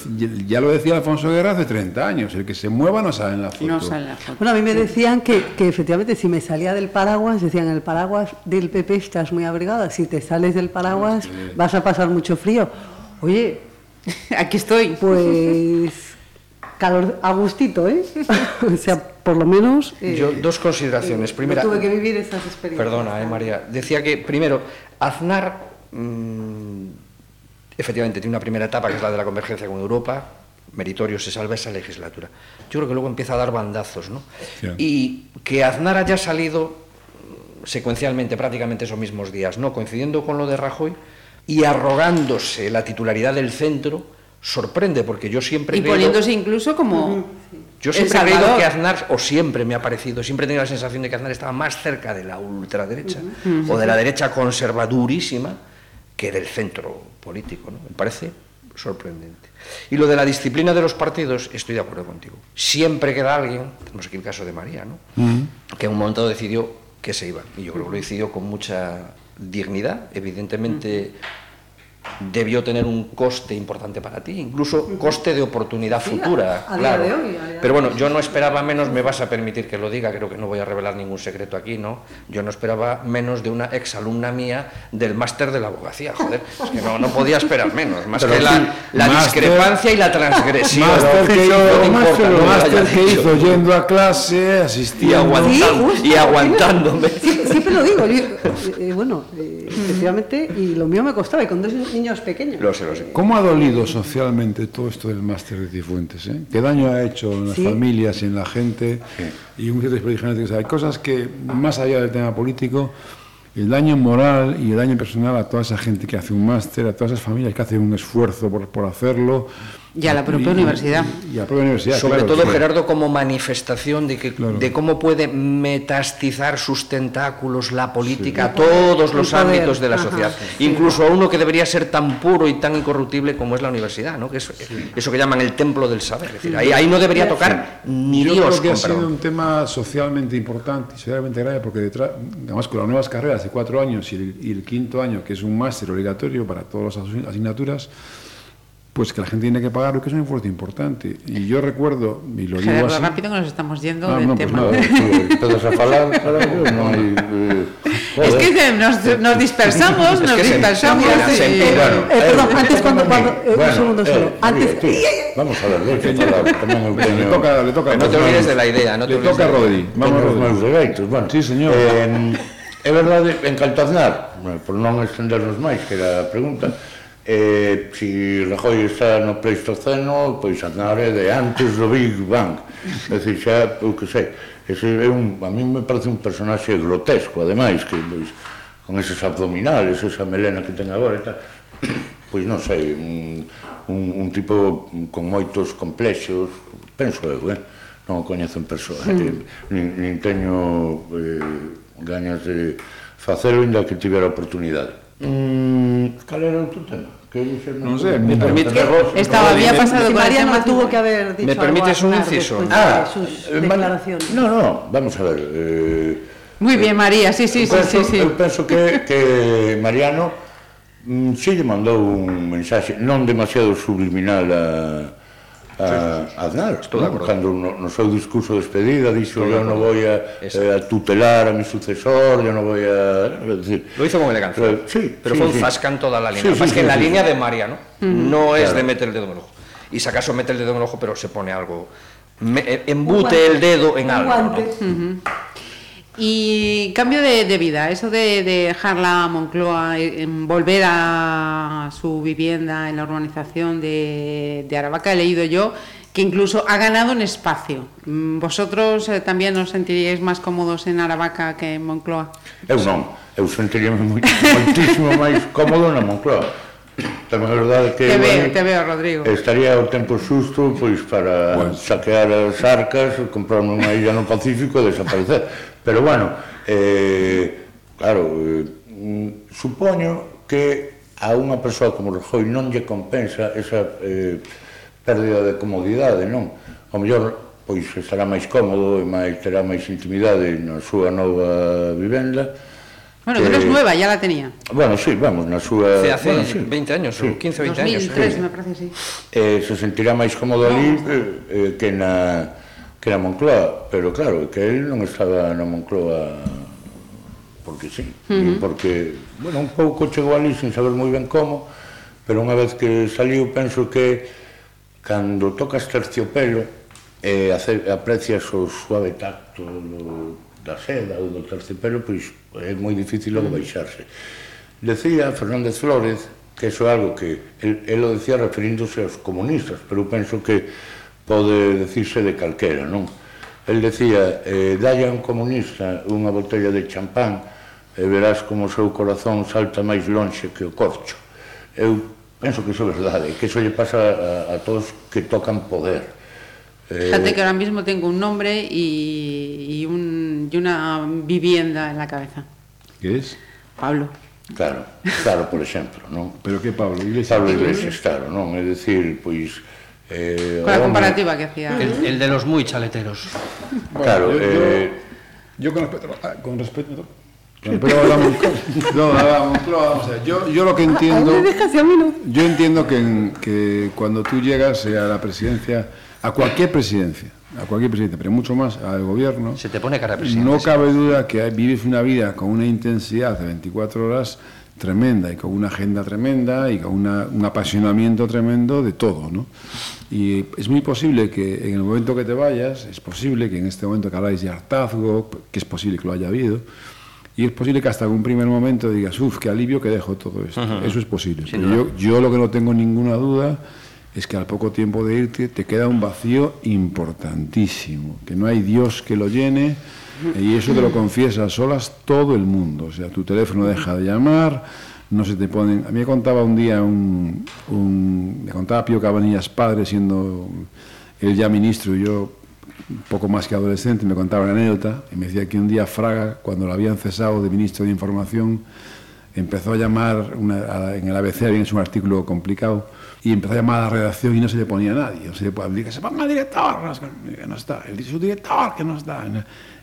ya lo decía Alfonso Guerra hace 30 años, el que se mueva no sale en la foto. No sale la foto. Bueno, a mí me decían que, que efectivamente si me salía del paraguas, decían el paraguas del PP estás muy abrigada, si te sales del paraguas vas a pasar mucho frío. Oye, Aquí estoy. pues calor a gustito, ¿eh? o sea, por lo menos... eh, Yo, dos consideraciones. Primera, tuve que vivir esas experiencias. Perdona, eh, María. Decía que, primero, Aznar, mm, efectivamente, tiene una primera etapa que es la de la convergencia con Europa. Meritorio se salva esa legislatura. Yo creo que luego empieza a dar bandazos, ¿no? Sí. Y que Aznar haya salido mm, secuencialmente, prácticamente esos mismos días, ¿no? Coincidiendo con lo de Rajoy y arrogándose la titularidad del centro, sorprende, porque yo siempre Y creído- poniéndose incluso como yo siempre he creído que Aznar, o siempre me ha parecido, siempre he tenido la sensación de que Aznar estaba más cerca de la ultraderecha o de la derecha conservadurísima que del centro político. ¿no? Me parece sorprendente. Y lo de la disciplina de los partidos, estoy de acuerdo contigo. Siempre queda alguien, tenemos aquí el caso de María, ¿no? que en un momento decidió que se iban. Y yo creo que lo decidió con mucha dignidad, evidentemente. Debió tener un coste importante para ti, incluso coste de oportunidad Sí, futura. a- a día claro. de hoy, a día Pero bueno, yo no esperaba menos, me vas a permitir que lo diga, creo que no voy a revelar ningún secreto aquí, ¿no? Yo no esperaba menos de una exalumna mía del máster de la abogacía, joder. Es que no, no podía esperar menos, más Pero que sí, la, discrepancia y la transgresión. Máster que No hizo, me importa lo que hizo yendo a clase, y, asistiendo. aguantando, justo, y aguantándome. Sí, siempre lo digo, yo, eh, eh, bueno, eh, efectivamente, y lo mío me costaba, y con dos niños pequeños. Lo sé, lo sé. ¿Cómo ha dolido socialmente todo esto del máster de Cifuentes? eh? ¿Qué daño ha hecho en las Sí. familias y en la gente? Y un cierto desperdicio genético. Hay cosas que, más allá del tema político, el daño moral y el daño personal a toda esa gente que hace un máster, a todas esas familias que hacen un esfuerzo por, por hacerlo. Y a la propia universidad. Y, a la propia universidad. Sobre claro, todo, sí. Gerardo, como manifestación de, que, Claro. de cómo puede metastizar sus tentáculos la política a todos los poder, ámbitos de la ajá, sociedad, sí. incluso a uno que debería ser tan puro y tan incorruptible como es la universidad, ¿no? que es eso que llaman el templo del saber. Es decir, ahí, ahí no debería tocar ni Yo Dios. creo que ha sido un tema socialmente importante y socialmente grave porque detrás, además con las nuevas carreras de cuatro años y el, y el quinto año, que es un máster obligatorio para todas las asign- asignaturas, pues que la gente tiene que pagar, que es un esfuerzo importante. Y yo recuerdo, y lo digo así... rápido que nos estamos yendo ah, del no, tema. Pues nada, todos a falar, claro, no hay... Eh, es que nos, nos dispersamos, Es nos dispersamos. se, se, se, y, bueno, eh, perdón, eh, antes cuando... cuando eh, bueno, un segundo eh, solo. Eh, antes... Tú, vamos a ver, le, le toca, le toca... No te olvides de la idea, no te Le toca a Rodri. Vamos, Rodri. Bueno, sí, señor. Eh, é verdade, en Cantaznar, por non extendernos máis, que era a pregunta, eh, si Rajoy está no Pleistoceno, pois andare de antes do Big Bang. É dicir, xa, o que sei, ese é un, a mí me parece un personaxe grotesco, ademais, que pois, con eses abdominales, esa melena que ten agora e tal, pois non sei, un, un, un tipo con moitos complexos, penso eu, eh? non o coñezo en persoa, mm. nin, nin teño eh, gañas de facelo, inda que tivera oportunidade. Mm, cal era outro tema? Que non sei, me permite Estaba había pasado Mariano tuvo que haber dicho Me permites un inciso. Ah, sus eh, declaraciones. No, no, vamos a ver. Eh, Muy bien, eh, María, sí, sí, penso, sí, sí, sí. Eu penso que, que Mariano mm, sí lle mandou un mensaxe non demasiado subliminal a Ah, a Aznar Estou non? cando no, no seu discurso de despedida dixo eu non vou a, eh, a tutelar a mi sucesor eu non vou a... Decir, lo hizo con elegancia. pero, sí, pero sí, fue un sí. zascan toda la línea. sí, más sí, que sí, la sí, línea de Mariano no, no es claro. de meter el dedo en el ojo. Y si acaso mete el dedo en el ojo pero se pone algo me, eh, embute el dedo en algo ¿no? uh mm-hmm. -huh. Y cambio de, de vida, eso de, de dejar la Moncloa, eh, en volver a su vivienda en la urbanización de, de Aravaca, he leído yo que incluso ha ganado un espacio. Mm, ¿Vosotros eh, también os sentiríais más cómodos en Aravaca que en Moncloa? Eu non, eu sentiríame moi, moitísimo máis cómodo na Moncloa. Tamén é verdade que... Te veo, bueno, te veo, Rodrigo. Estaría o tempo xusto pois para bueno. saquear as arcas, comprarme unha illa no Pacífico e desaparecer. Pero bueno, eh, claro, eh, supoño que a unha persoa como Rajoy non lle compensa esa eh, pérdida de comodidade, non? O mellor pois estará máis cómodo e máis terá máis intimidade na súa nova vivenda, Bueno, que, que non é nueva, ya la tenía. Bueno, sí, vamos, na súa... Sí, hace bueno, sí. 20 años, sí. 15 20 2003, años. 2003, sí. me parece, sí. Eh, se sentirá máis cómodo no. ali eh, eh, que na que na Moncloa, pero claro, que él non estaba na Moncloa porque sí, uh -huh. porque, bueno, un pouco chegou ali sin saber moi ben como, pero unha vez que saliu, penso que cando tocas terciopelo, eh, aprecias o suave tacto do da Seda ou do terciopelo, pois é moi difícil logo mm. baixarse. Decía Fernández Flores que iso é algo que el, el o decía referíndose aos comunistas, pero penso que pode decirse de calquera, non? El decía, eh, dalle a un comunista unha botella de champán e verás como o seu corazón salta máis lonxe que o corcho. Eu penso que iso é verdade, que iso lle pasa a, a todos que tocan poder, Eh, Fíjate eh, que ahora mismo tengo un nombre y, y, un, y, una vivienda en la cabeza. ¿Qué es? Pablo. Claro, claro, por exemplo, non? Pero que Pablo Iglesias? Pablo Iglesias, claro, non? É dicir, pois... Eh, Con a comparativa que hacía. El, el de los muy chaleteros. Bueno, claro, yo, eh... Yo, yo con respecto... Ah, con respecto Pero hablamos, no, hablamos, Moncloa... vamos a ver, yo, yo lo que ah, entiendo... Yo entiendo que, en, que cuando tú llegas a la presidencia a cualquier presidencia, a cualquier presidencia, pero mucho más al gobierno, Se te pone cara de presidente. no cabe duda que vives una vida con una intensidad de 24 horas tremenda y con una agenda tremenda y con una- un apasionamiento tremendo de todo, ¿no? Y es muy posible que en el momento que te vayas, es posible que en este momento que habláis de hartazgo, que es posible que lo haya habido, y es posible que hasta un primer momento digas, uff, qué alivio que dejo todo esto. Eso es posible. Sin Pero yo, yo lo que no tengo ninguna duda es que al poco tiempo de irte te queda un vacío importantísimo, que no hay Dios que lo llene y eso te lo confiesa a solas todo el mundo. O sea, tu teléfono deja de llamar, no se te ponen... A mí me contaba un día un... me contaba Pío Cabanillas padre, siendo él ya ministro y yo poco más que adolescente, me contaba una anécdota y me decía que un día Fraga, cuando lo habían cesado de ministro de Información, empezó a llamar en el ABC, había hecho un artículo complicado, y empezó a llamar a la redacción y no se le ponía a nadie. Se le ponía, que se ponga el director, que- no está. Él dice, su director, que no está.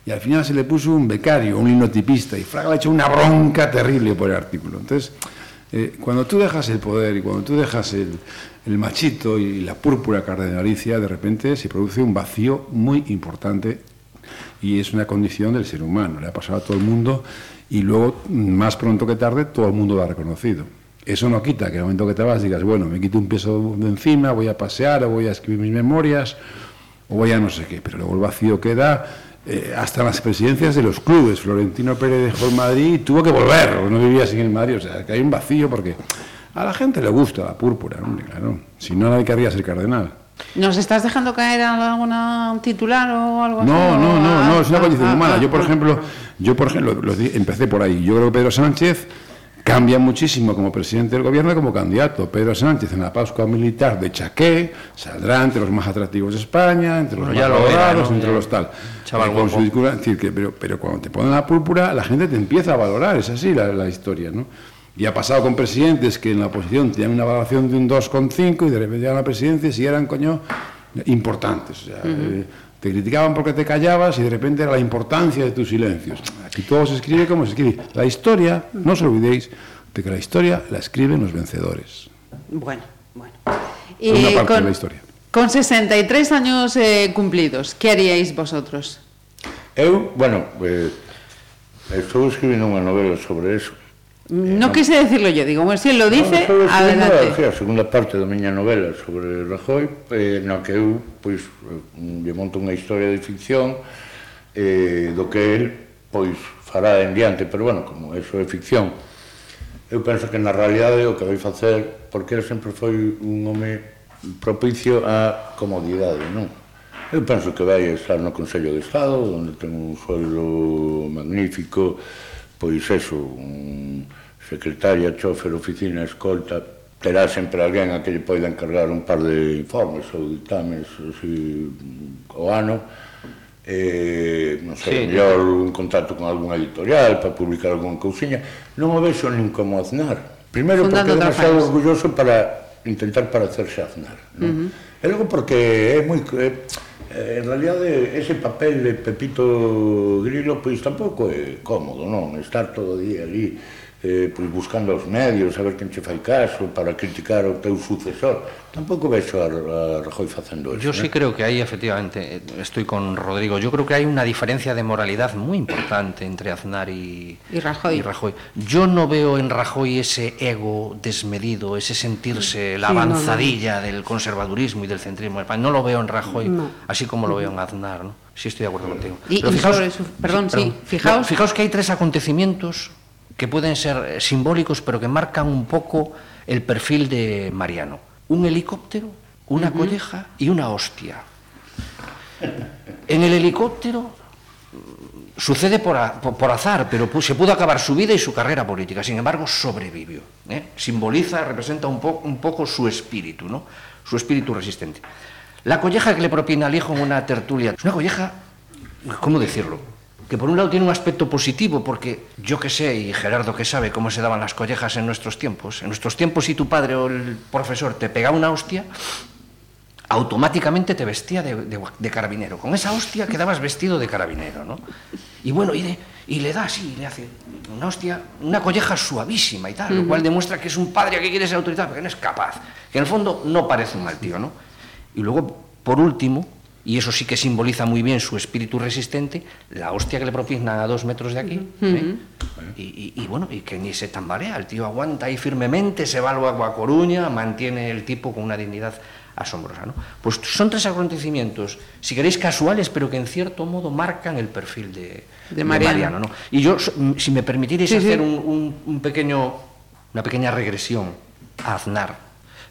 Y al final se le puso un becario, un linotipista, y Fraga le ha hecho una bronca terrible por el artículo. Entonces, eh, cuando tú dejas el poder y cuando tú dejas el, el machito y la púrpura cardenalicia, de repente se produce un vacío muy importante y es una condición del ser humano, le ha pasado a todo el mundo y luego, más pronto que tarde, todo el mundo lo ha reconocido. Eso no quita que en el momento que te vas digas, bueno, me quito un peso de encima, voy a pasear o voy a escribir mis memorias o voy a no sé qué, pero luego el vacío queda eh, hasta las presidencias de los clubes. Florentino Pérez dejó el Madrid y tuvo que volver, no vivía sin el Madrid, o sea, que hay un vacío porque a la gente le gusta la púrpura, hombre, claro, si no nadie querría ser cardenal. ¿Nos estás dejando caer alguna titular o algo así? No, no, no, no, es una Ah, condición ah, humana. ah, Yo, por ah, ejemplo, yo, por ejemplo, empecé por ahí. Yo creo que Pedro Sánchez cambia muchísimo como presidente del gobierno y como candidato. Pedro Sánchez en la Pascua Militar de Chaqué saldrá entre los más atractivos de España, entre los Bueno, más valorados, ¿no? entre los tal. Chaval con su discurso, es decir, que, pero, pero cuando te ponen la púrpura, la gente te empieza a valorar, es así la, la historia, ¿no? Y ha pasado con presidentes que en la oposición tenían una valoración de un 2,5 y de repente llegan a la presidencia y si eran, coño, importantes. O sea, eh, Te criticaban porque te callabas y de repente era la importancia de tus silencios. Aquí todo se escribe como se escribe. La historia, no os olvidéis de que la historia la escriben los vencedores. Bueno, bueno. Y una parte con, de la historia. Con 63 años eh, cumplidos, que haríais vosotros? Eu, bueno, eh, estou escribindo unha novela sobre eso, Eh, no, no quise decirlo yo, digo, bueno, se lo dice, no, adelante. A segunda parte da miña novela sobre Rajoy, eh, na que eu, pois, eh, lle monto unha historia de ficción eh, do que el, pois, fará en diante, pero, bueno, como eso é ficción, eu penso que na realidade o que vai facer, porque ele sempre foi un home propicio á comodidade, non? Eu penso que vai estar no Consello de Estado, onde ten un sueldo magnífico, pois eso, un secretaria, chofer, oficina, escolta, terá sempre alguén a que lle poida encargar un par de informes ou dictames así, o ano, eh, non sei, sí, mellor un contacto con algunha editorial para publicar algunha cousiña, non o vexo nin como Aznar. Primeiro Fundando porque é demasiado orgulloso para intentar parecerse a Aznar, non? Uh -huh. E logo porque é moi... Eh, Eh, en realidad eh, ese papel de Pepito Grillo pois pues, tampouco é cómodo, non? Estar todo o día ali eh, pois buscando os medios, a ver quen che fai caso para criticar o teu sucesor. Tampouco vexo a, a Rajoy facendo eso. Yo sí ¿eh? creo que aí, efectivamente, eh, estoy con Rodrigo, yo creo que hai una diferencia de moralidad muy importante entre Aznar y, y, Rajoy. Rajoy. Yo no veo en Rajoy ese ego desmedido, ese sentirse la avanzadilla sí, no, no. del conservadurismo y del centrismo. No lo veo en Rajoy, así como lo veo en Aznar, ¿no? Sí, estoy de acuerdo contigo. Y, Pero fijaos, y sobre su, perdón, sí, perdón. sí, fijaos. fijaos que hay tres acontecimientos que pueden ser eh, simbólicos, pero que marcan un poco el perfil de Mariano. Un helicóptero, una colleja y una hostia. En el helicóptero mm, sucede por, a- por- azar, pero se pudo acabar su vida y su carrera política. Sin embargo, sobrevivió. ¿eh? Simboliza, representa un, po- un poco su espíritu, ¿no? Su espíritu resistente. La colleja que le propina al hijo en una tertulia es una colleja, ¿cómo decirlo? Que por un lado tiene un aspecto positivo, porque yo que sé, y Gerardo que sabe cómo se daban las collejas en nuestros tiempos, en nuestros tiempos si tu padre o el profesor te pegaba una hostia, automáticamente te vestía de, de- de carabinero. Con esa hostia quedabas vestido de carabinero, ¿no? Y bueno, y, de- y le da así, le hace una hostia, una colleja suavísima y tal, lo cual demuestra que es un padre que quiere ser autoritario, pero que no es capaz. Que en el fondo no parece un mal tío, ¿no? Y luego, por último, y eso sí que simboliza muy bien su espíritu resistente, la hostia que le propina a dos metros de aquí. ¿eh? Y, y- y bueno, y que ni se tambarea, el tío aguanta ahí firmemente, se va al Agua Coruña, mantiene el tipo con una dignidad asombrosa. ¿no? Pues son tres acontecimientos, si queréis casuales, pero que en cierto modo marcan el perfil de, De Mariano. ¿no? Y yo, mm, si me Sí, sí. hacer un, un- un pequeño, una pequeña regresión a Aznar.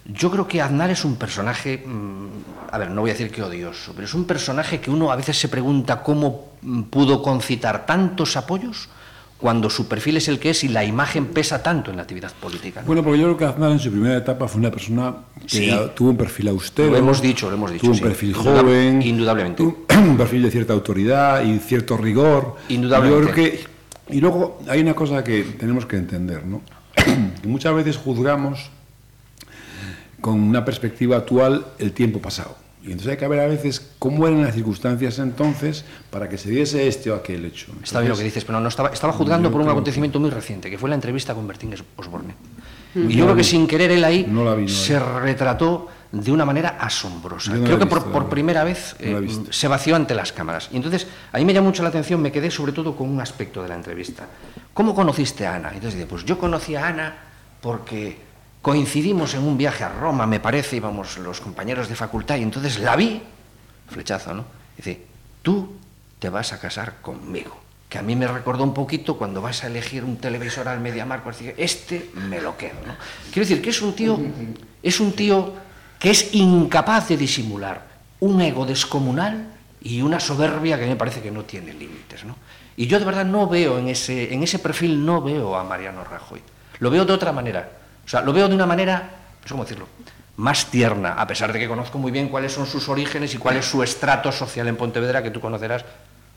Yo creo que Aznar es un personaje, mm, a ver, no voy a decir que odioso, pero es un personaje que uno a veces se pregunta cómo mm, pudo concitar tantos apoyos cuando su perfil es el que es y la imagen pesa tanto en la actividad política. ¿no? Bueno, porque yo creo que Aznar en su primera etapa fue una persona que Sí. tuvo un perfil austero. Lo hemos dicho, lo hemos dicho, Tuvo un sí. perfil Indudable- joven. indudablemente. Un, un perfil de cierta autoridad y cierto rigor. Indudablemente. Yo creo que, y luego hay una cosa que tenemos que entender, ¿no? que muchas veces juzgamos con una perspectiva actual el tiempo pasado. Y entonces hay que ver a veces cómo eran las circunstancias entonces para que se diese este o aquel hecho. Está bien lo que dices, pero no estaba, estaba juzgando por un acontecimiento muy reciente, que fue la entrevista con Bertín Osborne. Y yo creo que sin querer él ahí No la vi, no la se retrató de una manera asombrosa. Creo he que por, visto, por la primera vez eh, se vació ante las cámaras. Y entonces, a mí me llamó mucho la atención, me quedé sobre todo con un aspecto de la entrevista. ¿Cómo conociste a Ana? Y entonces dice, pues yo conocí a Ana porque coincidimos en un viaje a Roma, me parece, íbamos los compañeros de facultad, y entonces la vi, flechazo, ¿no? Dice, tú te vas a casar conmigo. Que a mí me recordó un poquito cuando vas a elegir un televisor al Mediamar, pues este me lo quedo, ¿no? Quiero decir que es un tío, es un tío que es incapaz de disimular un ego descomunal y una soberbia que me parece que no tiene límites, ¿no? Y yo de verdad no veo en ese, en ese perfil, no veo a Mariano Rajoy. Lo veo de otra manera. O sea, lo veo de una manera, sé cómo decirlo, más tierna, a pesar de que conozco muy bien cuáles son sus orígenes y cuál es su estrato social en Pontevedra, que tú conocerás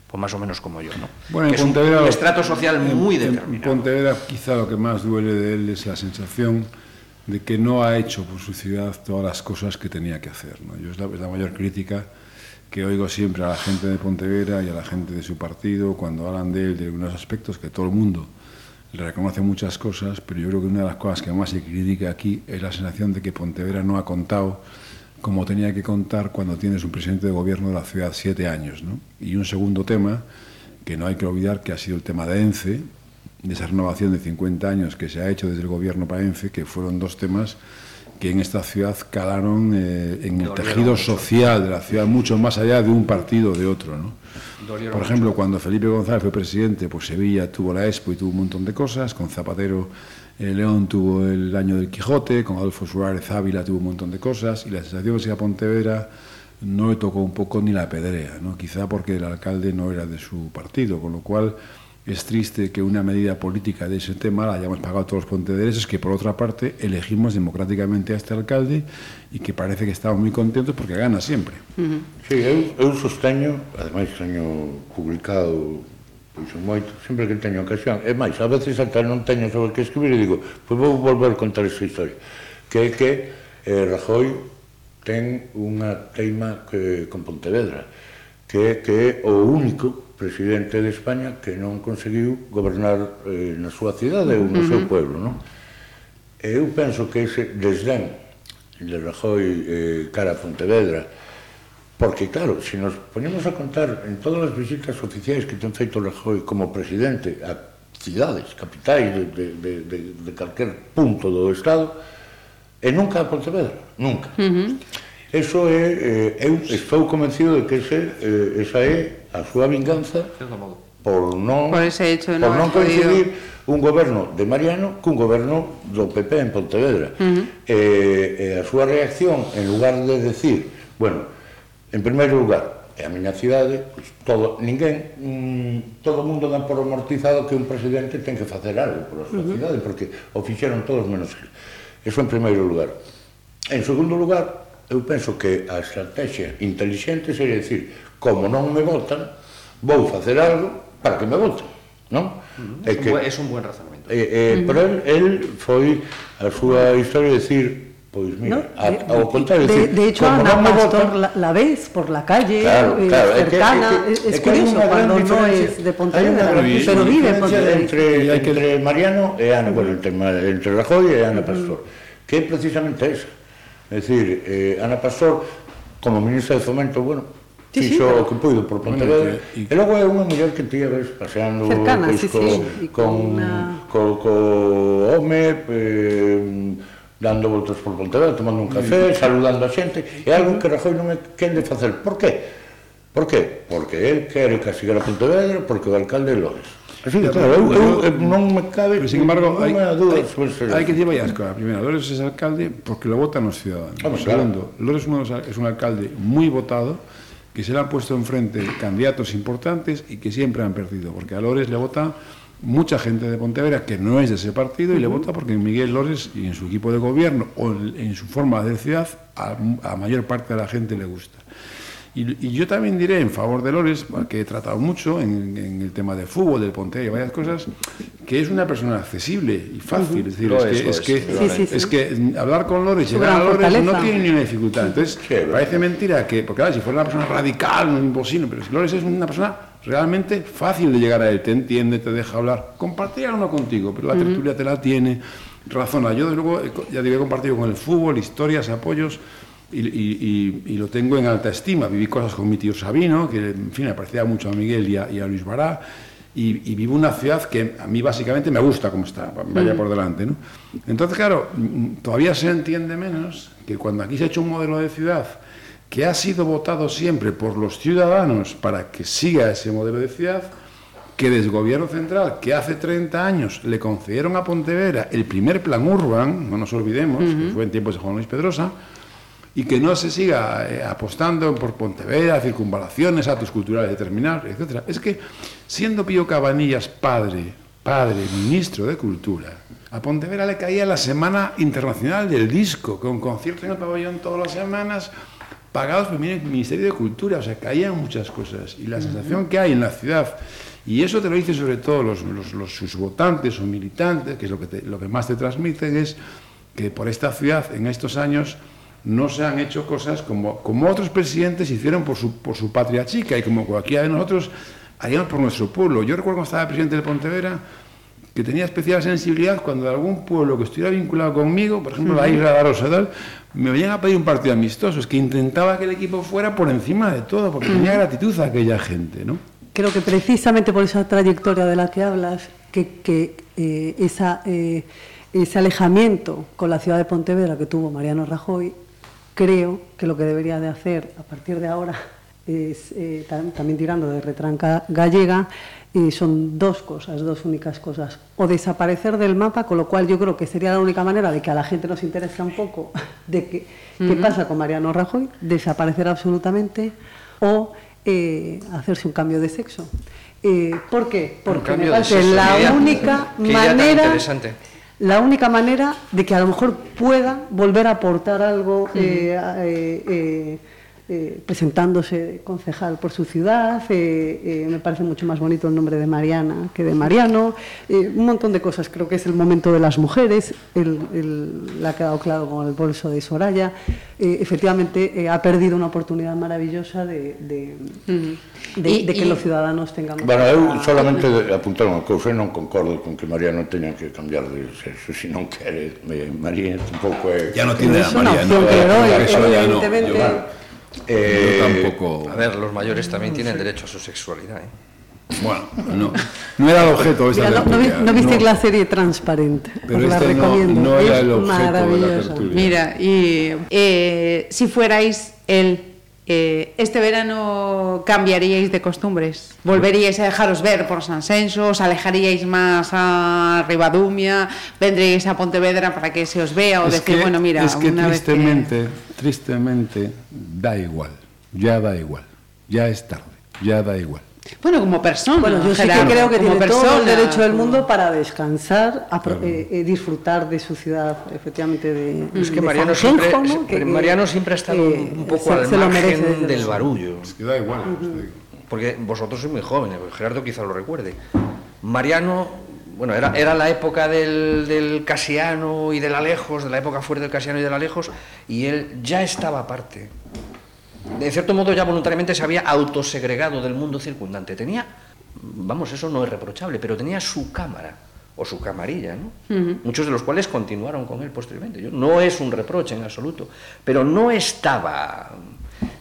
pues más o menos como yo, ¿no? Bueno, en es Pontevedra, un, estrato social muy en, determinado. En Pontevedra quizá lo que más duele de él es la sensación de que no ha hecho por su ciudad todas las cosas que tenía que hacer. ¿no? Yo es la, es la mayor crítica que oigo siempre a la gente de Pontevedra y a la gente de su partido cuando hablan de él, de algunos aspectos que todo el mundo le reconoce muchas cosas, pero yo creo que una de las cosas que más se critica aquí es la sensación de que Pontevedra no ha contado como tenía que contar cuando tienes un presidente de gobierno de la ciudad siete años. ¿no? Y un segundo tema, que no hay que olvidar, que ha sido el tema de ENCE, de esa renovación de 50 años que se ha hecho desde el gobierno para ENCE, que fueron dos temas que en esta ciudad calaron eh, en el tejido social de la ciudad, mucho más allá de un partido o de otro. ¿no? Por ejemplo, cuando Felipe González fue presidente, pues Sevilla tuvo la Expo y tuvo un montón de cosas, con Zapatero eh, León tuvo el año del Quijote, con Adolfo Suárez Ávila tuvo un montón de cosas, y la sensación que se a Pontevedra no le tocó un poco ni la pedrea, ¿no? quizá porque el alcalde no era de su partido, con lo cual es triste que una medida política de ese tema la hayamos pagado todos los pontedereses, que por otra parte elegimos democráticamente a este alcalde e que parece que estamos moi contentos porque gana sempre. Uh -huh. Sí, eu, eu sosteño, ademais teño publicado pois moito, sempre que teño ocasión, e máis, a veces ata non teño sobre que escribir e digo, pois vou volver a contar esa historia, que é que eh, Rajoy ten unha teima que, con Pontevedra, que, que é o único presidente de España que non conseguiu gobernar eh, na súa cidade ou no uh -huh. seu pueblo, non? E eu penso que ese desdén de Rajoy eh, cara a Pontevedra, porque claro, se nos ponemos a contar en todas as visitas oficiais que ten feito Rajoy como presidente a cidades, capitais de, de, de, de, de calquer punto do Estado, e nunca a Pontevedra, nunca. Uh -huh. Eso é, eh, eu estou convencido de que ese, eh, esa é a súa vinganza por non, por, ese hecho, por non, coincidir un goberno de Mariano cun goberno do PP en Pontevedra. Uh -huh. Eh, e, eh, e a súa reacción, en lugar de decir, bueno, en primeiro lugar, é a miña cidade, pues, todo, ninguén, mmm, todo mundo dan por amortizado que un presidente ten que facer algo por a súa uh -huh. cidade, porque o fixeron todos menos ele. Eso en primeiro lugar. En segundo lugar, eu penso que a estrategia inteligente sería decir, como non me votan, vou facer algo para que me voten, non? Uh -huh. É que, é un buen razonamento. Eh, eh, uh -huh. Pero el, el foi a súa historia de decir, pois mira, no, a, de, ao contrario, de, decir, de hecho, como Ana non me Pastor votan, la, la ves por la calle, claro, eh, claro, cercana, é que, é que, es, es curioso, que cuando no es de Pontevedra, pero vive en Pontevedra. Entre, entre Mariano e Ana, uh -huh. bueno, entre, entre Rajoy e Ana Pastor, uh -huh. que é precisamente esa É dicir, eh, Ana Pastor, como ministra de Fomento, bueno, Sí, fixo sí, o que puido por Pontevedra e, e logo é unha muller que tía, a ves paseando Cercana, pois, sí, co, sí, con, una... co, co home eh, dando voltas por Pontevedra, tomando un café, sí. saludando a xente é algo que Rajoy non é quen de facer por que? Por que? Porque el quere que a Pontevedra porque o alcalde é López Sí, claro, eu, eu, eu non me cabe Pero, sin embargo, hai, hai, hai que decir varias cosas. Primero, Lores es alcalde porque lo votan los ciudadanos. Segundo, claro. Lores es un alcalde muy votado que se le han puesto enfrente candidatos importantes y que siempre han perdido, porque a Lores le vota mucha gente de Pontevedra que no es de ese partido y le vota porque Miguel Lores y en su equipo de gobierno o en, su forma de ciudad a, a mayor parte de la gente le gusta. Y, y, yo también diré en favor de Lores, que he tratado mucho en, en el tema de fútbol, del Ponte y varias cosas, que es una persona accesible y fácil. Es decir, es, que, es, que, sí, sí, es que hablar con Lores, llegar a Lores, no tiene ni una dificultad. Entonces, parece mentira que, porque claro, si fuera una persona radical, no es imposible, pero si Lores es una persona realmente fácil de llegar a él, te entiende, te deja hablar, compartir uno contigo, pero la uh -huh. tertulia te la tiene, razona. Yo, desde luego, ya te he compartido con el fútbol, historias, apoyos y, y, y, lo tengo en alta estima. Viví cosas con mi tío Sabino, que en fin, me parecía mucho a Miguel y a, y a Luis Bará, y, vivo una ciudad que a mí básicamente me gusta como está, vaya por delante. ¿no? Entonces, claro, todavía se entiende menos que cuando aquí se ha hecho un modelo de ciudad que ha sido votado siempre por los ciudadanos para que siga ese modelo de ciudad, que desde el gobierno central, que hace 30 años le concedieron a Pontevedra el primer plan urban, no nos olvidemos, uh -huh. que fue en tiempos de Juan Luis Pedrosa, y que no se siga eh, apostando por Pontevedra, circunvalaciones, actos culturales determinados, etc. Es que, siendo Pío Cabanillas padre, padre, ministro de Cultura, a Pontevedra le caía la Semana Internacional del Disco, con conciertos en el pabellón todas las semanas, pagados por el Ministerio de Cultura, o sea, caían muchas cosas. Y la sensación que hay en la ciudad, y eso te lo dicen sobre todo los, los, sus votantes o militantes, que es lo que, lo que más te transmiten, es que por esta ciudad en estos años no se han hecho cosas como, como otros presidentes hicieron por su, por su patria chica y como cualquiera de nosotros haríamos por nuestro pueblo. Yo recuerdo cuando estaba presidente de Pontevedra que tenía especial sensibilidad cuando de algún pueblo que estuviera vinculado conmigo, por ejemplo la isla de Arosadal, me venían a pedir un partido amistoso, es que intentaba que el equipo fuera por encima de todo, porque tenía gratitud a aquella gente, ¿no? Creo que precisamente por esa trayectoria de la que hablas, que, que eh, esa, eh, ese alejamiento con la ciudad de Pontevedra que tuvo Mariano Rajoy, creo que lo que debería de hacer a partir de ahora es, eh, también tirando de retranca gallega, y son dos cosas, dos únicas cosas. O desaparecer del mapa, con lo cual yo creo que sería la única manera de que a la gente nos interese un poco de que, qué pasa con Mariano Rajoy, desaparecer absolutamente, o eh, hacerse un cambio de sexo. Eh, ¿Por qué? Porque me parece la única manera la única manera de que a lo mejor pueda volver a aportar algo eh, eh, eh, presentándose concejal por su ciudad, eh, eh, me parece mucho más bonito el nombre de Mariana que de Mariano, eh, un montón de cosas, creo que es el momento de las mujeres, el, el, la ha quedado claro con el bolso de Soraya, eh, efectivamente eh, ha perdido una oportunidad maravillosa de, de, de, de que los ciudadanos tengamos... Bueno, eu solamente a... apuntar unha cousa, non concordo con que Mariano teña que cambiar de sexo, se non quere, María tampouco é... Ya non tiene a Mariano, no, no, no, evidentemente... Yo, Eh, tampoco. A ver, los mayores también tienen derecho a su sexualidad. ¿eh? Bueno, no, no era el objeto. Mira, no, no, no, viste la serie Transparente. Pero este la recomiendo. No, era el objeto de la tertulia. Mira, y eh, si fuerais el eh, este verano cambiaríais de costumbres? ¿Volveríais a dejaros ver por San Senso? ¿Os alejaríais más a Ribadumia? ¿Vendríais a Pontevedra para que se os vea? ¿O es decir, que, bueno, mira, es que una tristemente, vez que... tristemente, da igual. Ya da igual. Ya es tarde. Ya da igual. Bueno, como persona. Bueno, yo Gerardo, sí que creo que tiene persona, todo el derecho del mundo para descansar, a Claro. eh, eh, disfrutar de su ciudad, efectivamente, de, Es que de Mariano siempre, ¿no? Que- Mariano siempre ha estado eh, un poco se- al se lo merece, margen del barullo. Es que da igual. Porque vosotros sois muy jóvenes, Gerardo quizá lo recuerde. Mariano, bueno, era, era la época del, del Casiano y del Alejos, de la época fuerte del Casiano y del Alejos, y él ya estaba aparte. De cierto modo ya voluntariamente se había autosegregado del mundo circundante. Tenía, vamos, eso no es reprochable, pero tenía su cámara o su camarilla, ¿no? Muchos de los cuales continuaron con él posteriormente. Yo- no es un reproche en absoluto, pero no estaba,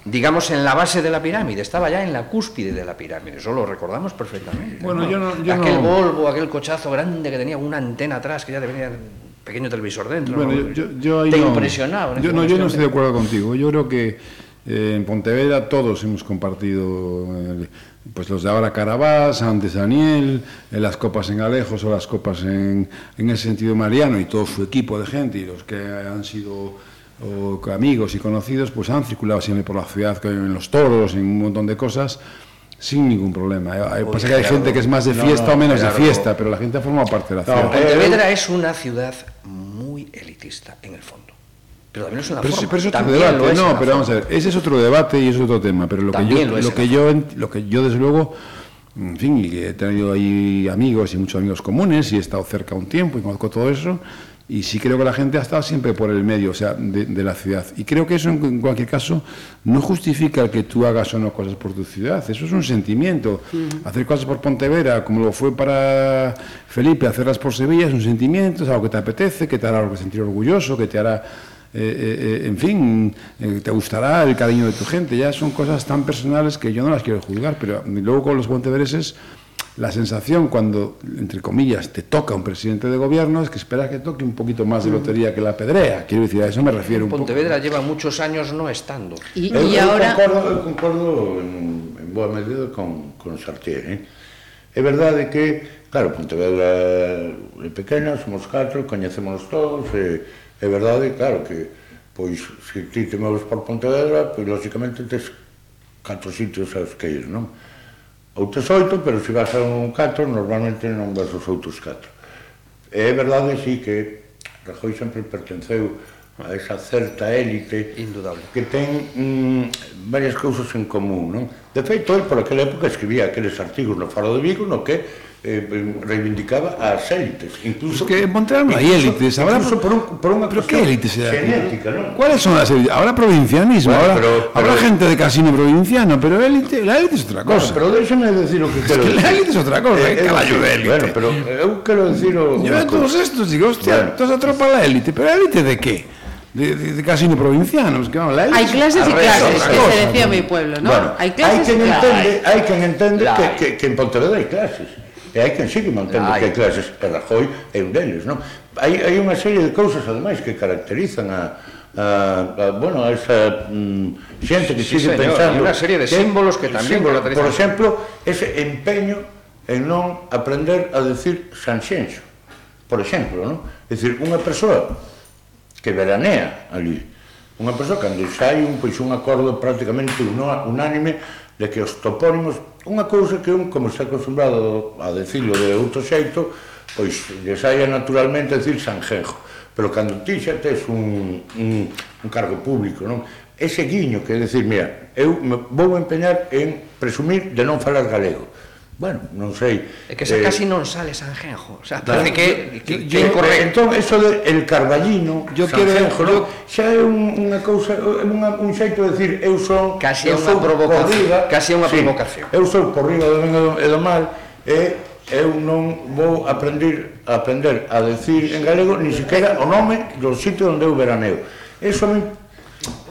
digamos, en la base de la pirámide, estaba ya en la cúspide de la pirámide, eso lo recordamos perfectamente. Bueno, yo no- yo aquel no- Volvo, aquel cochazo grande que tenía una antena atrás, que ya tenía un pequeño televisor dentro. Bueno, ¿no? yo, yo- yo ahí Te no- impresionaba. Yo no, yo no estoy de acuerdo contigo. Yo creo que eh, en Pontevedra todos hemos compartido, eh, pues los de ahora Carabás, antes Daniel, eh, las copas en Alejos o las copas en, en ese sentido Mariano y todo su equipo de gente y los que han sido o, amigos y conocidos, pues han circulado siempre por la ciudad en los toros, en un montón de cosas. Sin ningún problema. Uy, pasa que hay gente que es más de fiesta no, o menos de fiesta, pero la gente forma parte de la No, ciudad. Pontevedra es una ciudad muy elitista en el fondo. Pero también es una Pero, forma. ese- pero es otro También lo debate, es no, pero vamos a ver, ese es otro debate y es otro tema, pero lo que yo, lo que yo, lo que yo desde luego, en fin, y he tenido ahí amigos y muchos amigos comunes y he estado cerca un tiempo y conozco todo eso, y sí creo que la gente ha estado siempre por el medio, o sea, de, de la ciudad. Y creo que eso en, en cualquier caso no justifica el que tú hagas o no cosas por tu ciudad, eso es un sentimiento. Hacer cosas por Pontevedra, como lo fue para Felipe, hacerlas por Sevilla es un sentimiento, es algo que te apetece, que te hará sentir orgulloso, que te hará eh, eh, eh, en fin, eh, te gustará el cariño de tu gente. Ya son cosas tan personales que yo no las quiero juzgar, pero luego con los pontevereses, la sensación cuando, entre comillas, te toca un presidente de gobierno es que esperas que toque un poquito más de lotería que la pedrea. Quiero decir, a eso me refiero un poco. Pontevedra lleva muchos años no estando. Y, Eu, y eu ahora... concordo, eu concordo en, en boa medida con, con Sartier, eh? É verdade que, claro, Pontevedra é pequena, somos catro, coñecémonos todos, e É verdade, claro, que pois se ti te moves por Pontevedra, pois lóxicamente tes catro sitios aos que ir, non? Ou tes oito, pero se vas a un catro, normalmente non vas aos outros catro. E é verdade, sí, que Rajoy sempre pertenceu a esa certa élite Indudable. que ten mm, varias cousas en común, non? De feito, el por aquela época escribía aqueles artigos no Faro de Vigo no que Eh, eh, reivindicaba as élites, incluso que en Pontevedra non hai élites, habrá por, un, por unha pero que élites era? Genética, non? Cuáles son as élites? Habrá provincianismo, bueno, habrá, pero, pero, gente de casino provinciano, pero élite, la élite é outra cosa. Bueno, pero déxame decir o que quero. Es que la élite é outra cosa, eh, eh caballo de élite. Bueno, pero eh, eu quero decir o Yo todos estos digo, hostia, bueno. toda esa tropa la élite, pero élite de que? De, de, de, casino provinciano. Es que, vamos, la hay clases y clases, que cosa, se decía en mi pueblo, ¿no? Bueno, hay clases hay quien entende, hai Hay quien entende que, que, que en Pontevedra hay clases. E hai quen sigue mantendo Ai. que clases e Rajoy é un deles, non? Hai, hai unha serie de cousas, ademais, que caracterizan a, a, a bueno, a esa mm, xente que sí, sigue señor, pensando... unha serie de símbolos que, que tamén símbolo, Por exemplo, ese empeño en non aprender a decir Sanxenxo, por exemplo, non? É dicir, unha persoa que veranea ali, unha persoa cando xa hai un, pois, un acordo prácticamente unánime de que os topónimos, unha cousa que un, como está acostumbrado a decirlo de outro xeito, pois lle saia naturalmente decir Sanjenjo. Pero cando ti xa tes un, un, un cargo público, non? Ese guiño que é decir, mira, eu me vou empeñar en presumir de non falar galego Bueno, non sei. É que esa eh, casi non sale Sanjenjo, o sea, parece que, que, que yo, incorrecto. Entón, eso de el carballino, yo quero Genjo, xa é un, unha cousa, unha, un xeito de decir, eu son casi eu unha provocación, corriga, casi unha sí, provocación. Eu sou por riba do ben e do mal e eu non vou aprender a aprender a decir en galego ni siquiera o nome do sitio onde eu veraneo. Eso a mí,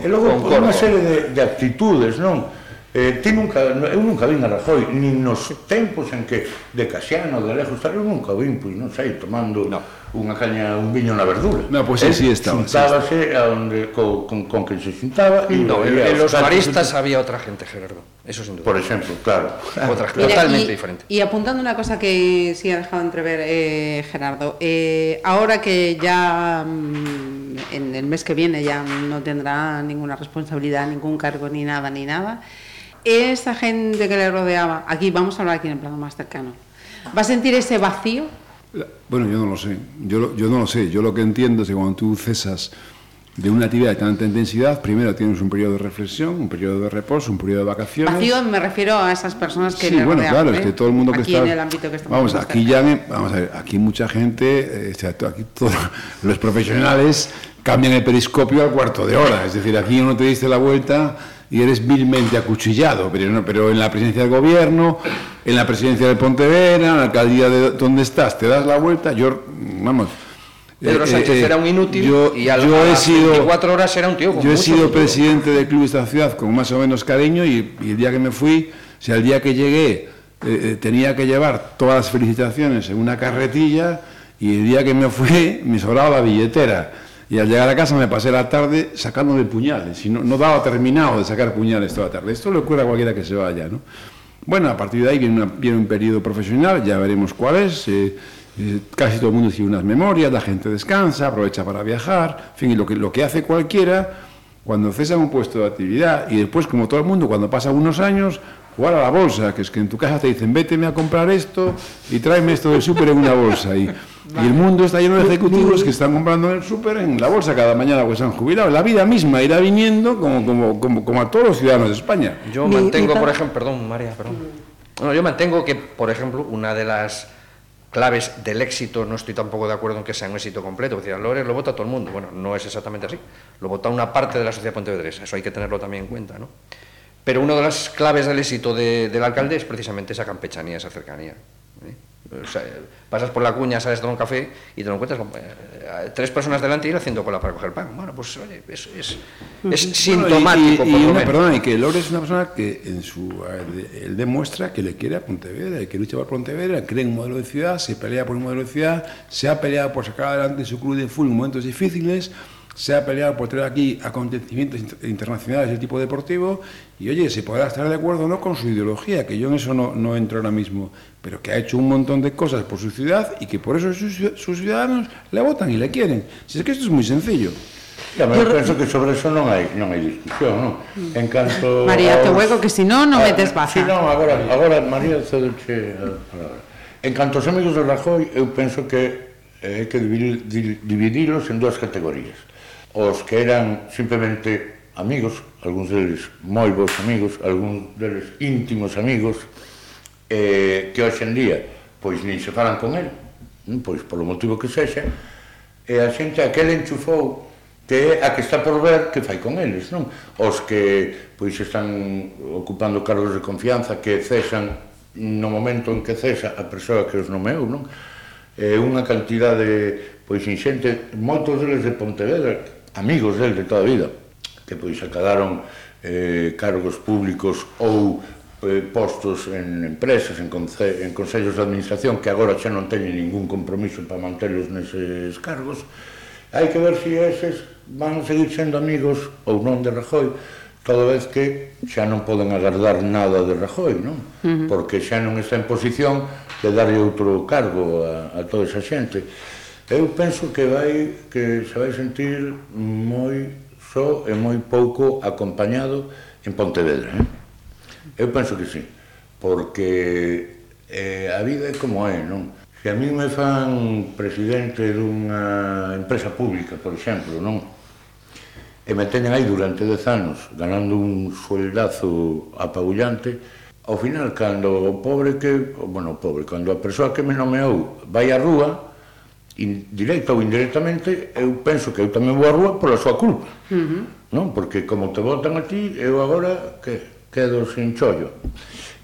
e logo unha serie de, de actitudes, non? Eh, ti nunca, eu nunca vin a Rajoy, nin nos tempos en que de Casiano, de lejos, tal, eu nunca vin, pois non sei, tomando No. unha caña, un viño na verdura. No, pues sí, El sí estaba, sí Xuntábase a onde, co, con, con que se xuntaba e No, en, los de- había otra gente, Gerardo. Eso sin duda. Por exemplo, claro. Otra, Mira, totalmente y, diferente. Y apuntando una cosa que sí ha dejado entrever eh, Gerardo, eh, ahora que ya mm, en el mes que viene ya no tendrá ninguna responsabilidad, ningún cargo ni nada, ni nada, esa gente que le rodeaba, aquí vamos a hablar aquí en el plano más cercano, ¿va a sentir ese vacío? Bueno, yo no lo sé. Yo, yo no lo sé. Yo lo que entiendo es que cuando tú cesas de una actividad de tanta intensidad, primero tienes un periodo de reflexión, un periodo de reposo, un periodo de vacaciones. Vacío me refiero a esas personas que Sí, le bueno, rodeaban. claro, ¿eh? es que todo el mundo que aquí está... en el ámbito que estamos Vamos, aquí ya, vamos a ver, aquí mucha gente, eh, aquí todos los profesionales cambian el periscopio al cuarto de hora, es decir, aquí uno te diste la vuelta y eres vilmente acuchillado, pero, no, pero en la presidencia del gobierno, en la presidencia de Pontevedra, en la alcaldía de donde estás, te das la vuelta, yo, vamos... Pedro eh, Sánchez eh, era un inútil yo, y a, yo a he sido 24 horas era un tío con yo he sido futuro. presidente del club de esta ciudad con más o menos cariño y, y el día que me fui, o sea, el día que llegué eh, tenía que llevar todas las felicitaciones en una carretilla y el día que me fui me sobraba la billetera. Y al llegar a casa me pasé la tarde sacándome puñales y no, no daba terminado de sacar puñales toda la tarde. Esto le ocurre a cualquiera que se vaya, ¿no? Bueno, a partir de ahí viene, un periodo profesional, ya veremos cuál es. eh, eh, casi todo el mundo tiene unas memorias, la gente descansa, aprovecha para viajar, en fin, lo que, lo que hace cualquiera cuando cesa un puesto de actividad y después, como todo el mundo, cuando pasa unos años, jugar a la bolsa, que es que en tu casa te dicen, véteme a comprar esto y tráeme esto del súper en una bolsa. Y, y el mundo está lleno de ejecutivos que están comprando en el súper en la bolsa cada mañana porque se han jubilado. La vida misma irá viniendo como, como, como, como a todos los ciudadanos de España. Yo Mi- mantengo, mi por ejemplo, perdón, María, perdón. No, yo mantengo que, por ejemplo, una de las claves del éxito, no estoy tampoco de acuerdo en que sea un éxito completo, porque Lores lo vota todo el mundo. Bueno, no es exactamente así. Lo vota una parte de la sociedad pontevedresa, eso hay que tenerlo también en cuenta, ¿no? Pero una de las claves del éxito de- del alcalde es precisamente esa campechanía, esa cercanía. O sea, pasas por la cuña, sales a tomar un café y te lo encuentras con eh, tres personas delante y él haciendo cola para coger pan. Bueno, pues oye, es, es, es sintomático, Bueno, y, y- por y lo una- menos. perdona, y que Lore es una persona que en su, él demuestra que le quiere a Pontevedra, que lucha por Pontevedra, cree en un modelo de ciudad, se pelea por un modelo de ciudad, se ha peleado por sacar adelante su club de fútbol en momentos difíciles, se ha peleado por traer aquí acontecimientos internacionales de tipo deportivo y oye, se podrá estar de acuerdo o no con su ideología, que yo en eso no, no, entro ahora mismo, pero que ha hecho un montón de cosas por su ciudad y que por eso sus, sus ciudadanos le votan y le quieren. Si es que esto es muy sencillo. E además, penso que sobre eso non hai non hai discusión, non? Mm. En canto María, aos... te hueco que si no non ah, metes baza. Si non, agora agora María cedoche eh, a palabra. En canto aos amigos de Rajoy, eu penso que hai eh, que dividilos en dúas categorías os que eran simplemente amigos, algúns deles moi bons amigos, algúns deles íntimos amigos, eh, que hoxe en día pois nin se falan con el, mm, pois polo motivo que sexa, e a xente aquel enchufou que é a que está por ver que fai con eles, non? Os que pois están ocupando cargos de confianza que cesan no momento en que cesa a persoa que os nomeou, non? É unha cantidade pois inxente, moitos deles de Pontevedra, amigos del de toda a vida, que pois acadaron eh, cargos públicos ou eh, postos en empresas, en, conce en consellos de administración que agora xa non teñen ningún compromiso para mantelos neses cargos hai que ver se si eses van seguir sendo amigos ou non de Rajoy toda vez que xa non poden agardar nada de Rajoy non? Uh -huh. porque xa non está en posición de darlle outro cargo a, a toda esa xente Eu penso que vai que se vai sentir moi só e moi pouco acompañado en Pontevedra. Eh? Eu penso que sí, porque eh, a vida é como é, non? Se a mí me fan presidente dunha empresa pública, por exemplo, non? E me teñen aí durante 10 anos ganando un sueldazo apabullante, ao final, cando o pobre que... Bueno, o pobre, cando a persoa que me nomeou vai á rúa, in, directa ou indirectamente, eu penso que eu tamén vou á rúa pola súa culpa. Uh -huh. Non? Porque como te votan a ti, eu agora que quedo sin chollo.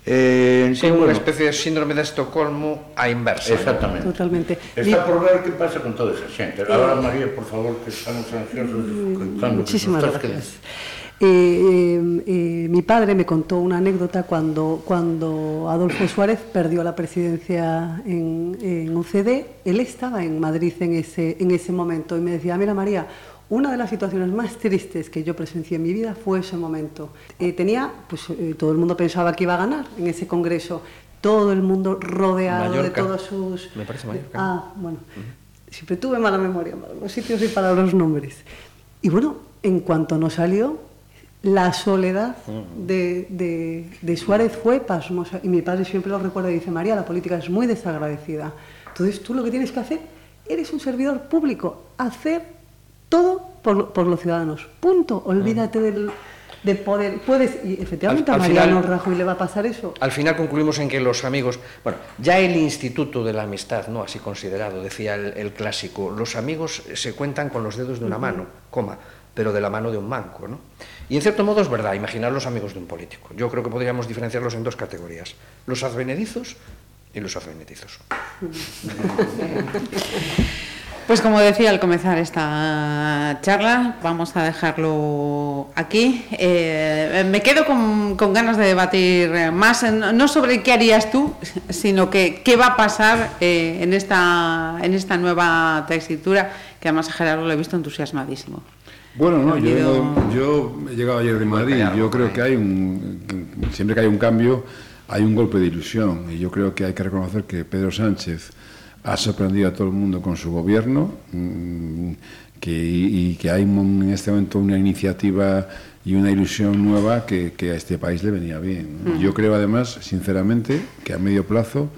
Eh, entón, sí, bueno, unha especie de síndrome de Estocolmo a inversa. Exactamente. Totalmente. Está por ver que pasa con toda esa xente. Agora, eh, María, por favor, que estamos ansiosos. Mm, muchísimas gracias. Que... eh, eh, mi padre me contó una anécdota cuando, cuando Adolfo Suárez perdió la presidencia en, en UCD. Él estaba en Madrid en ese, en ese momento y me decía, mira María, una de las situaciones más tristes que yo presencié en mi vida fue ese momento. Eh, tenía, pues eh, todo el mundo pensaba que iba a ganar en ese congreso, todo el mundo rodeado de Mallorca. todos sus... Me parece Mallorca. Ah, bueno. Siempre tuve mala memoria para los sitios y para los nombres. Y bueno, en cuanto nos salió, la soledad de, de- de Suárez fue pasmosa. Y mi padre siempre lo recuerda y dice, María, la política es muy desagradecida. Entonces tú lo que tienes que hacer, eres un servidor público, hacer todo por, por los ciudadanos. Punto. Olvídate del, de poder. Puedes, y efectivamente Al- a Mariano final- Rajoy le va a pasar eso. Al final concluimos en que los amigos, bueno, ya el instituto de la amistad, ¿no? Así considerado, decía el, el clásico, los amigos se cuentan con los dedos de una mano, coma, pero de la mano de un manco, ¿no? Y en cierto modo es verdad, imaginar los amigos de un político. Yo creo que podríamos diferenciarlos en dos categorías, los advenedizos y los advenedizos. Pues como decía al comenzar esta charla, vamos a dejarlo aquí. Eh, me quedo con, con ganas de debatir más, no sobre qué harías tú, sino que qué va a pasar eh, en, esta, en esta nueva textura, que además a Gerardo lo he visto entusiasmadísimo. Bueno, no, yo, vengo- yo he llegado ayer de Madrid. Yo creo que hay un. Siempre que hay un cambio, hay un golpe de ilusión. Y yo creo que hay que reconocer que Pedro Sánchez ha sorprendido a todo el mundo con su gobierno. mm, Que, y, que hay en este momento una iniciativa y una ilusión nueva que, que a este país le venía bien. ¿no? Yo creo además, sinceramente, que a medio plazo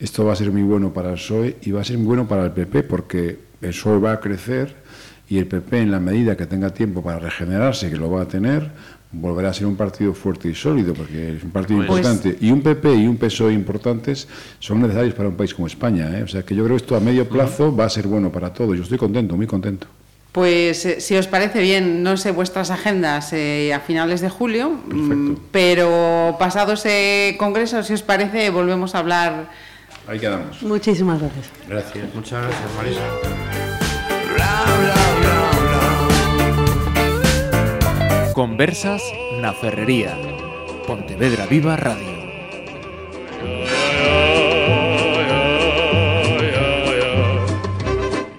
esto va a ser muy bueno para el PSOE y va a ser muy bueno para el PP porque el PSOE va a crecer y el PP, en la medida que tenga tiempo para regenerarse, que lo va a tener, volverá a ser un partido fuerte y sólido, porque es un partido Pues- importante. Y un PP y un PSOE importantes son necesarios para un país como España. ¿eh? O sea que yo creo que esto a medio plazo va a ser bueno para todos. Yo estoy contento, muy contento. Pues eh, si os parece bien, no sé vuestras agendas eh, a finales de julio, mm, pero pasado ese congreso, si os parece, volvemos a hablar Ahí quedamos. Muchísimas gracias. Gracias. Muchas gracias, Marisa. Conversas na Ferrería. Pontevedra Viva Radio.